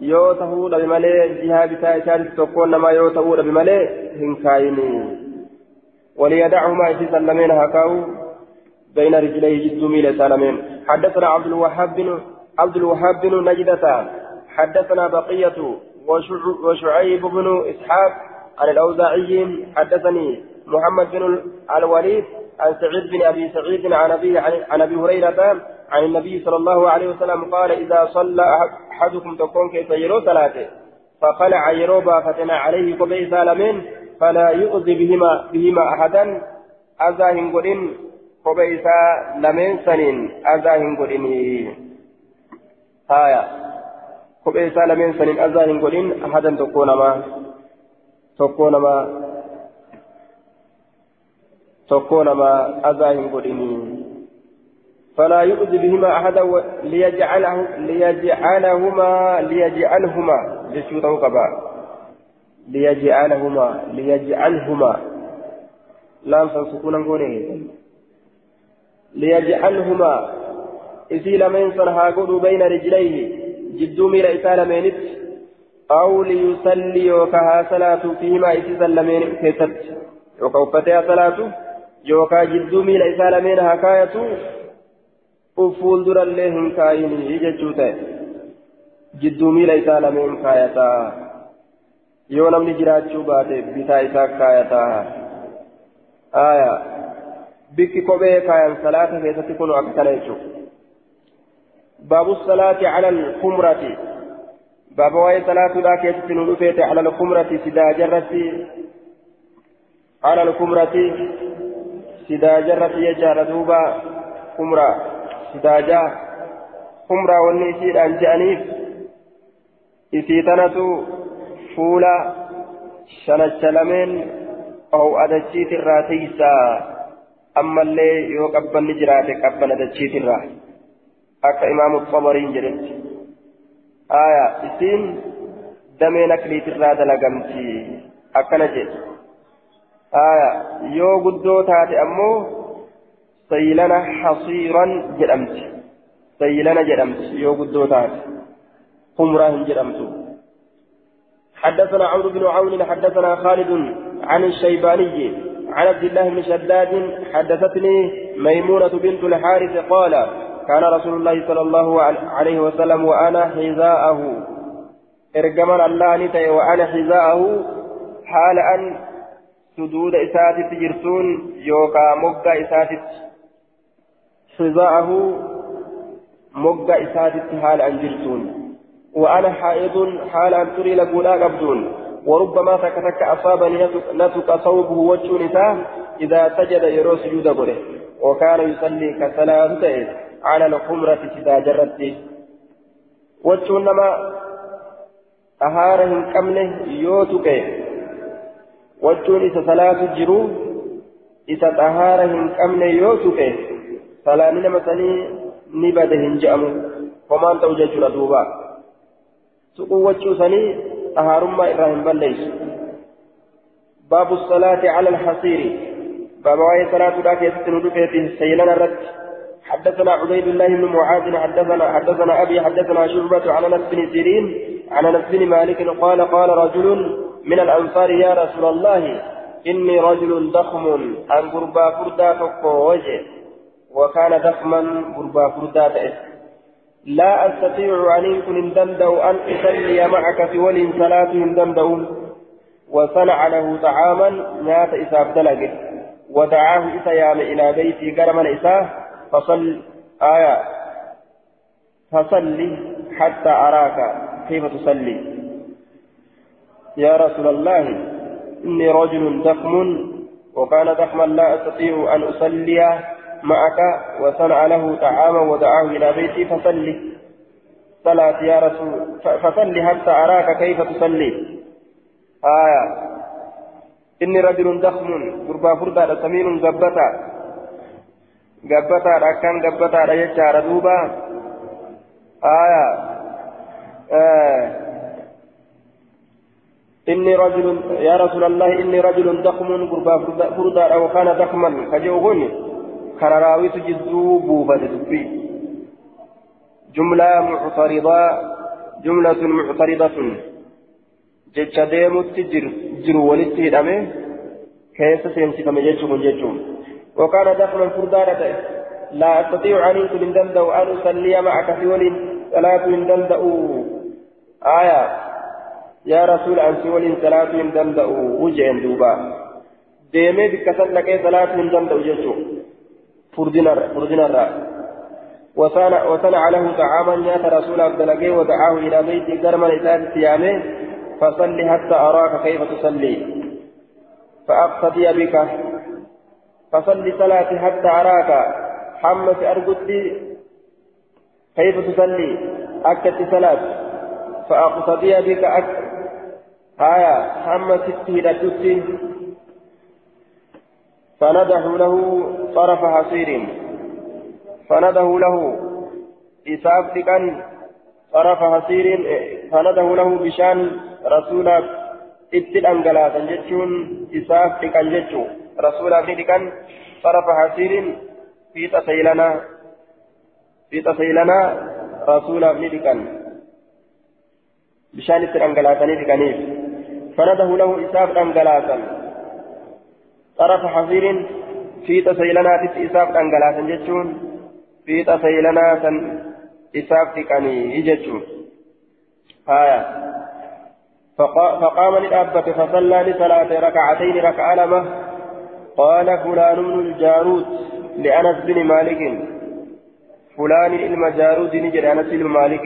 yoo tahuu dhabe malee jihaa bitaa isaatitti tokkoon namaa yoo tahuu dhabe malee hin kaayini وليدعهما إسيسا لمن هكاو بين رجليه جد ميل سالمين حدثنا عبد الوهاب بن عبد الوهاب بن نجدة حدثنا بقية وشعيب بن إسحاق عن الأوزاعي حدثني محمد بن الوليد عن سعيد بن أبي سعيد عن أبي عن أبي هريرة عن النبي صلى الله عليه وسلم قال إذا صلى أحدكم تكون كيف يرو ثلاثة فخلع يروبا فتنا عليه قبي سالمين فلا يؤذي بهما بهما أحدا. أذى هنقولين قبي لمن سنين. أذى هنقولين هايا قبي لمن سنين. أذى هنقولين أحدا تكون ما تكون ما تكون ما أذى هنقولين فلا يؤذي بهما أحدا ليجعله ليجعلهما ليجعلهما جشوته قبا ليجعلهما ليجعلهما. لام سكونا قولي ليجعلهما. إذي لمن صنها بين رجليه جدو ميل إسال مينت أو ليصلي وكها صلاة فيهما إذي سلمين كيست وكوفتها صلاة يوكا جدو ميل إسال مين هكاية ufuul durallee hin kaayinii jechuu ta'e jidduu miila isaa lameen kaayataa yoo namni jiraachuu baate bitaa isaa kaayataa aya bikki kophee kaayan salaata keessatti kunu akka kana jechuudha baabu salaati cala alkumrati baaba waa'ee salaatuudhaa keessatti nu dhufeete cala alkumrati sidaa jarratti cala alkumrati sidaa jarratti jechaadha duuba kumraa humraa wanni isiidhaan je'aniif isii tanatu fuula shanacha lameen ho'a dachiitirraa tiisaa ammallee yoo qabbanni jiraate qabbana dachiitirraa akka imaamu xabariin jedhetti aya isiin damee nakliitirraa dalagamti akkana jedhe aya yoo guddoo taate ammoo سيلنا حصيرا جدمت سيلنا جدمت يوم الدوتات قمرة جدمت حدثنا عمرو بن عون حدثنا خالد عن الشيباني عن عبد الله بن شداد حدثتني ميمونة بنت الحارث قال كان رسول الله صلى الله عليه وسلم وأنا حذاءه إرجمن الله نتي وأنا حذاءه حال أن سدود إساتت جرتون يوكا مقا إساتت حذاءه مقا إساتت حال أن جرتون وأنا حائض حال أن تري لقولا وربما تكتك أصابني نتك صوبه وجه إذا سجد يرو سجود بره وكان يصلي كصلاة على الخمرة إذا جرت وجه نما أهارهم كمله يوتك. وجه إذا صلاة جرو إذا طهارة هن كمن يوتك سلامنا مثلي نبدا هنجأمو وما أنت وجدت دوبا سقوة سني طهارما إبراهيم بليس باب الصلاة على الحصير باب وعي صلاة ذاك يستند في سيلنا الرد حدثنا عبيد الله بن معاذ حدثنا حدثنا ابي حدثنا شعبة عن انس بن سيرين عن انس بن مالك قال قال رجل من الانصار يا رسول الله اني رجل ضخم عن قربا فردا وجه وكان ضخما قربا فردا لا أستطيع أن يكون دندو أن أصلي معك في ولي صلاة دندو وصنع له طعاما مات اساب دلقه ودعاه اسيام إلى بيتي كرم الاساه فصل آية. فصلي حتى أراك كيف تصلي. يا رسول الله إني رجل ضخم وكان ضخما لا أستطيع أن أصلي. معك وصنع له طعاما ودعاه إلى بيتي فصلي. صلاة يا رسول فصلي حتى أراك كيف تصلي. آية. إني رجل ضخم قربا فردا سمين زبتا gabbataadha akkaan gabbataadha jechaadha duuba aya إني رجل يا رسول الله إني رجل ضخم قربا فردا أو كان ضخما كجوهن كان راوي تجزو بوبة تبي جملة معترضة جملة معترضة جتش ديمت جر ولتي الأمي كيف سيمسك مجيشكم جيشكم وكان دخلا فردانة لا أستطيع أن من دمدأ أن أصلي معك في ولي صلاة من دمدأ آية يا رسول في ولي صلاة من دمدأ وجه دوبا ديمي بك سلك صلاة من دمدأ جيشو فردنا وصنع وصنع له طعاما يا رسول عبد الله ودعاه إلى بيت كرم الإسلام صيامه فصل حتى أراك كيف تصلي. فأقتدي بك. فصل صلاتي حتى أراك. حمس أرقدي كيف تصلي؟ أكت صلاة فأقتضي بك. أك آية. حمس التهدى فنده له طرف حصير. فنده له إساف كان طرف حصير. فنده له بشان رسولك jechuun isaaf dhiqan jechuun rasuulaaf ni dhiqan طرف حسير في تسيلنا في تسيلنا رسول ابن دكان بشان الترنجلاتني دكانيف فنده له إساف أنجلاتا طرف حصير في تسيلنا في إساف أنجلاتا جتشون في تسيلنا إساف دكاني يجتشون آية. فقام للأبة فصلى لصلاة ركعتين ركعة لمه قال فلان بن الجارود لأنس بن مالك. فلان المجارود نجد أنس بن مالك.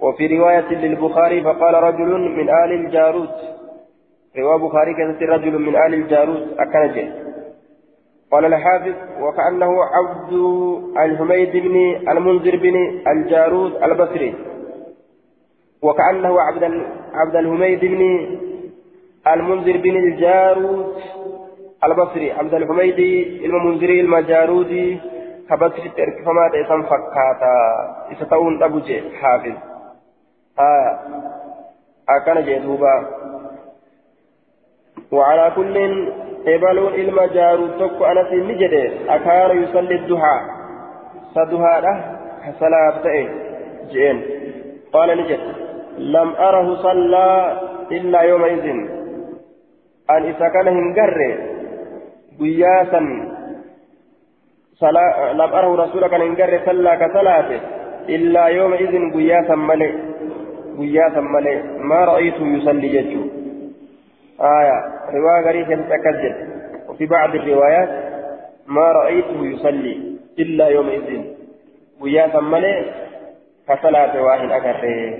وفي رواية للبخاري فقال رجل من آل الجارود رواية بخاري كانت رجل من آل الجارود أكنجه قال الحافظ وكأنه عبد الحميد بن المنذر بن الجارود البصري. وكأنه عبد عبد الحميد بن المنذر بن الجارود البصري. عبد الحميدي المنذري المجارودي كبصري تركفما تيسان فكاتا. إستاون أبوجي حافظ. آه أكان جدوبا وعلى كل إبالون المجارود تكو أنا في نجد أكان يصلي الدهاء. صدها له صلاة تأي. قال نجد. لم أره صلى إلا يومئذ. أن إذا كان هنجره guyyaa san lam arahu rasuula kana hin garre sallaa ka salaate illaa yooma izin guyyaa san malee guyyaa san malee maa ra'aytu yusalli jechuu آية رواية غريبة تتكذب وفي بعض الروايات ما رأيته يصلي إلا يومئذ. ويا ثمني كصلاة واحد أكره.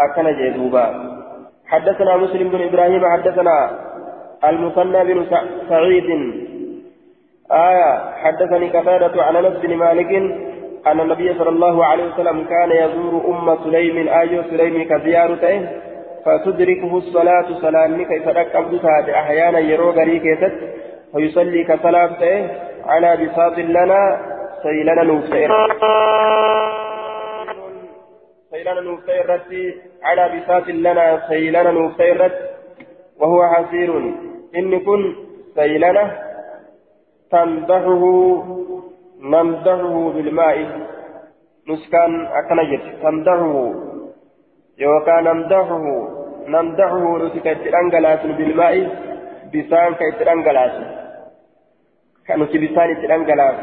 أكن جذوبا حدثنا مسلم بن إبراهيم حدثنا المثنى بن سعيد. آية حدثني قتادة عن أنس بن مالك أن النبي صلى الله عليه وسلم كان يزور أم سليم آيو سليم كزيارته. فتدركه الصلاة سلامك كيف ركبتها أحيانا يرو غريكيست فيصلي كصلاة على بساط لنا سيلنا نوفئر سيلنا نوفئر على بساط لنا سيلنا نوفئر وهو حسير. إن كن سيلنا تنضحه نمدحه بالماء. نسكن أكنجت تمدحه يوكا نمدحه نمدحه نسكت الأنجلات بالماء بسان كيت الأنجلات كانوا بسان الأنجلات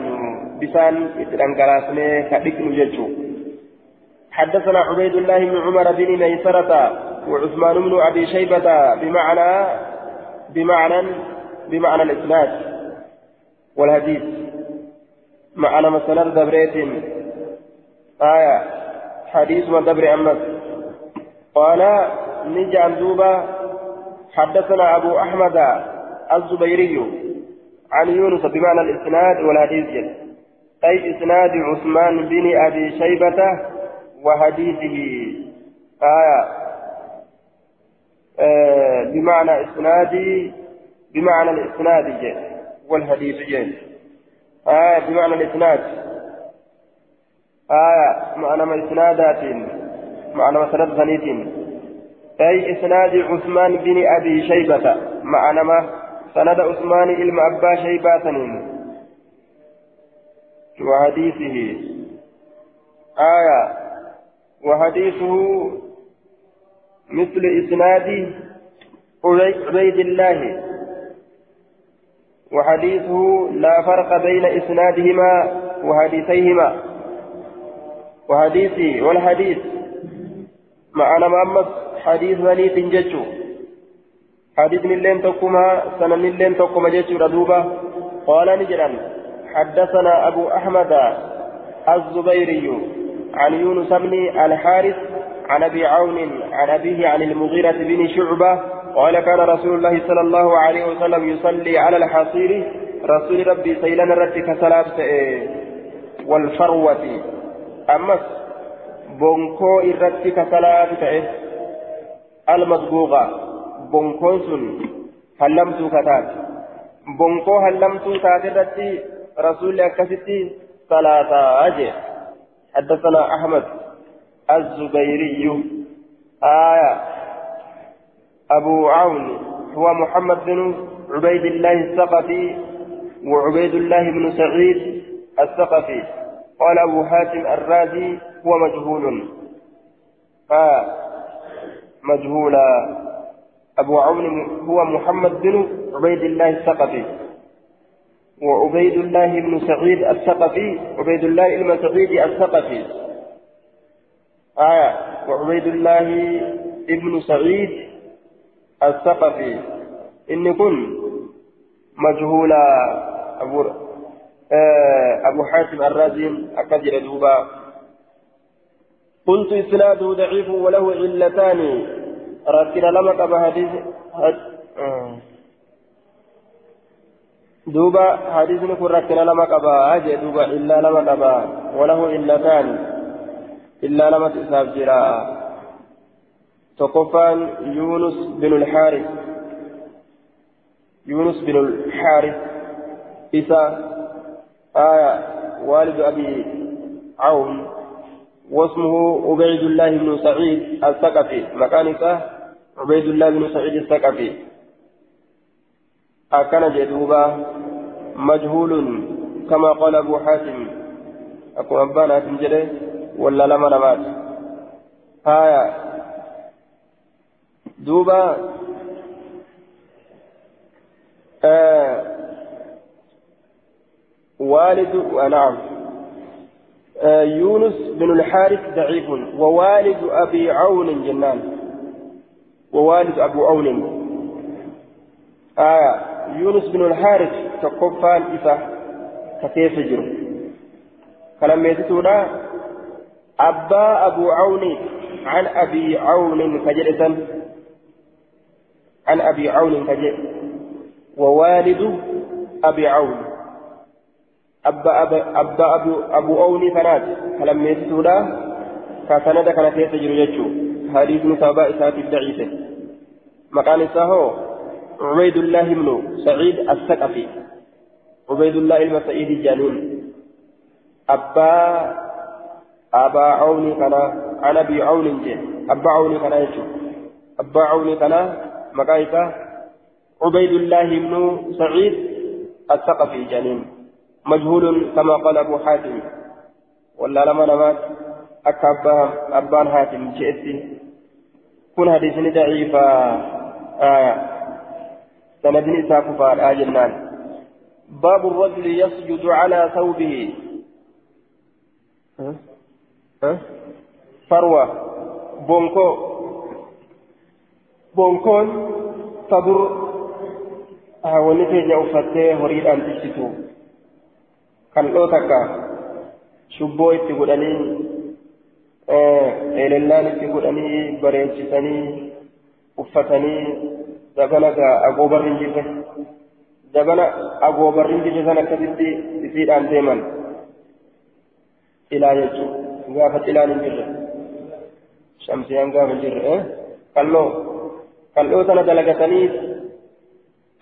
بسان الأنجلات كبكن جلشو حدثنا عبيد الله بن عمر بن ميسرة وعثمان بن أبي شيبة بمعنى بمعنى بمعنى الإسناد والحديث. معنى مثلا دبريت آية حديث ودبر أمس. قال نجعل دوبا حدثنا أبو أحمد الزبيري عن يونس بمعنى الإسناد والحديث أي إسناد عثمان بن أبي شيبة وحديثه. آية. آه بمعنى إسناد بمعنى الإسناد والحديث جيد آية بمعنى الإسناد. آية معنى ما إسنادات. معنى مسند غنيت أي إسناد عثمان بن أبي شيبة. معنى ما سند عثمان إلم أبا شيبة وحديثه. آية. وحديثه مثل إسناد عبيد الله. وحديثه لا فرق بين إسنادهما وحديثيهما. وحديثي والحديث. معنى محمد حديث وليد ججو حديث من لين تقوما سنة من لين تقوما ججو ردوبة. قال نجرا حدثنا أبو أحمد الزبيري عن يونس بن الحارث عن أبي عون عن أبيه عن المغيرة بن شعبة قال كان رسول الله صلى الله عليه وسلم يصلي على الحصير. رسول ربي سيلنا رتك صلاة والفروة. أمس بونكو إرتك صلاة المصبوغة بونكو سن هلمتو كتات بونكو هلمتو تاتي رسول أكستي صلاة أجي حدثنا أحمد الزبيري آية أبو عون هو محمد بن عبيد الله الثقفي وعبيد الله بن سعيد الثقفي قال أبو حاتم الرازي هو مجهول. آه مجهولا أبو عون هو محمد بن عبيد الله الثقفي. وعبيد الله بن سعيد الثقفي. عبيد الله بن سعيد الثقفي. آية وعبيد الله بن سعيد الثقفي. إن كن مجهولا. أبو آه أبو حاتم الرازي أكثر دوبا قلت إسناده ضعيف وله علتان. ركنا لما قبل حديث. دوبا حديث نكون ركنا لما أجي دوبا إلا لما قبل وله علتان. إلا لما تساب جراء تقفان يونس بن الحارث. يونس بن الحارث. إسا آية والد أبي عون. واسمه عبيد الله بن سعيد الثقفي. مكانك عبيد الله بن سعيد الثقفي. أكن جدوبا مجهول كما قال أبو حاتم. أكو أبانا تنجري ولا لما نمات آية. دوبا. آه. والد نعم. آه يونس بن الحارث ضعيف ووالد أبي عون جنان. ووالد أبو عون. آه يونس بن الحارث تقفان إفا كيف جرو فلما يتسونا أبا أبو عون عن أبي عون كجلسا عن أبي عون كجئ ووالد أبي عون. أبا أبا أبا أبو, أبو عون فنات فلم يتسودا كسند كان كيف يجري حديث متابع إسات الضعيفة مكان إساهو عبيد الله بن سعيد الثقفي عبيد الله المسعيد جانين أبا أبا عوني كان عن أبي عون جي أبا عوني كان يجو أبا عوني كان مقايسة عبيد الله بن سعيد الثقفي جانين مجهول كما قال أبو حاتم. ولا لما نمات أكا أبان حاتم جئتي. كن حديثني ضعيفة آية سندني ساكفا آجنان. باب الرجل يسجد على ثوبه؟ فروة. بونكو. بونكون تدر. wanni keenya uffattee horiidhaan tiksitu kan dhootakka shubboo itti godhanii eelellaan itti godhanii bareechisanii uffatanii dabana agoobarri hin jirre dabana agoobarri hin jirre san akkasitti isiidhaan deeman ilaa jechuun gaafa xilaan hin jirre shamsiyaan gaafa hin jirre qalloo qalloo sana dalagatanii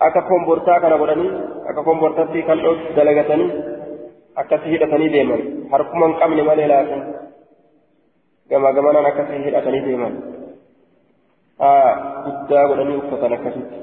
akka kombortaa kana godhanii akka kombortaatti qalloo dalagatanii akkasi hidhatanii deeman harkuma hin qabne malee laatan gamaa gamanaan akkasii hidhatanii deeman guddaa godhanii uffatan akkasitti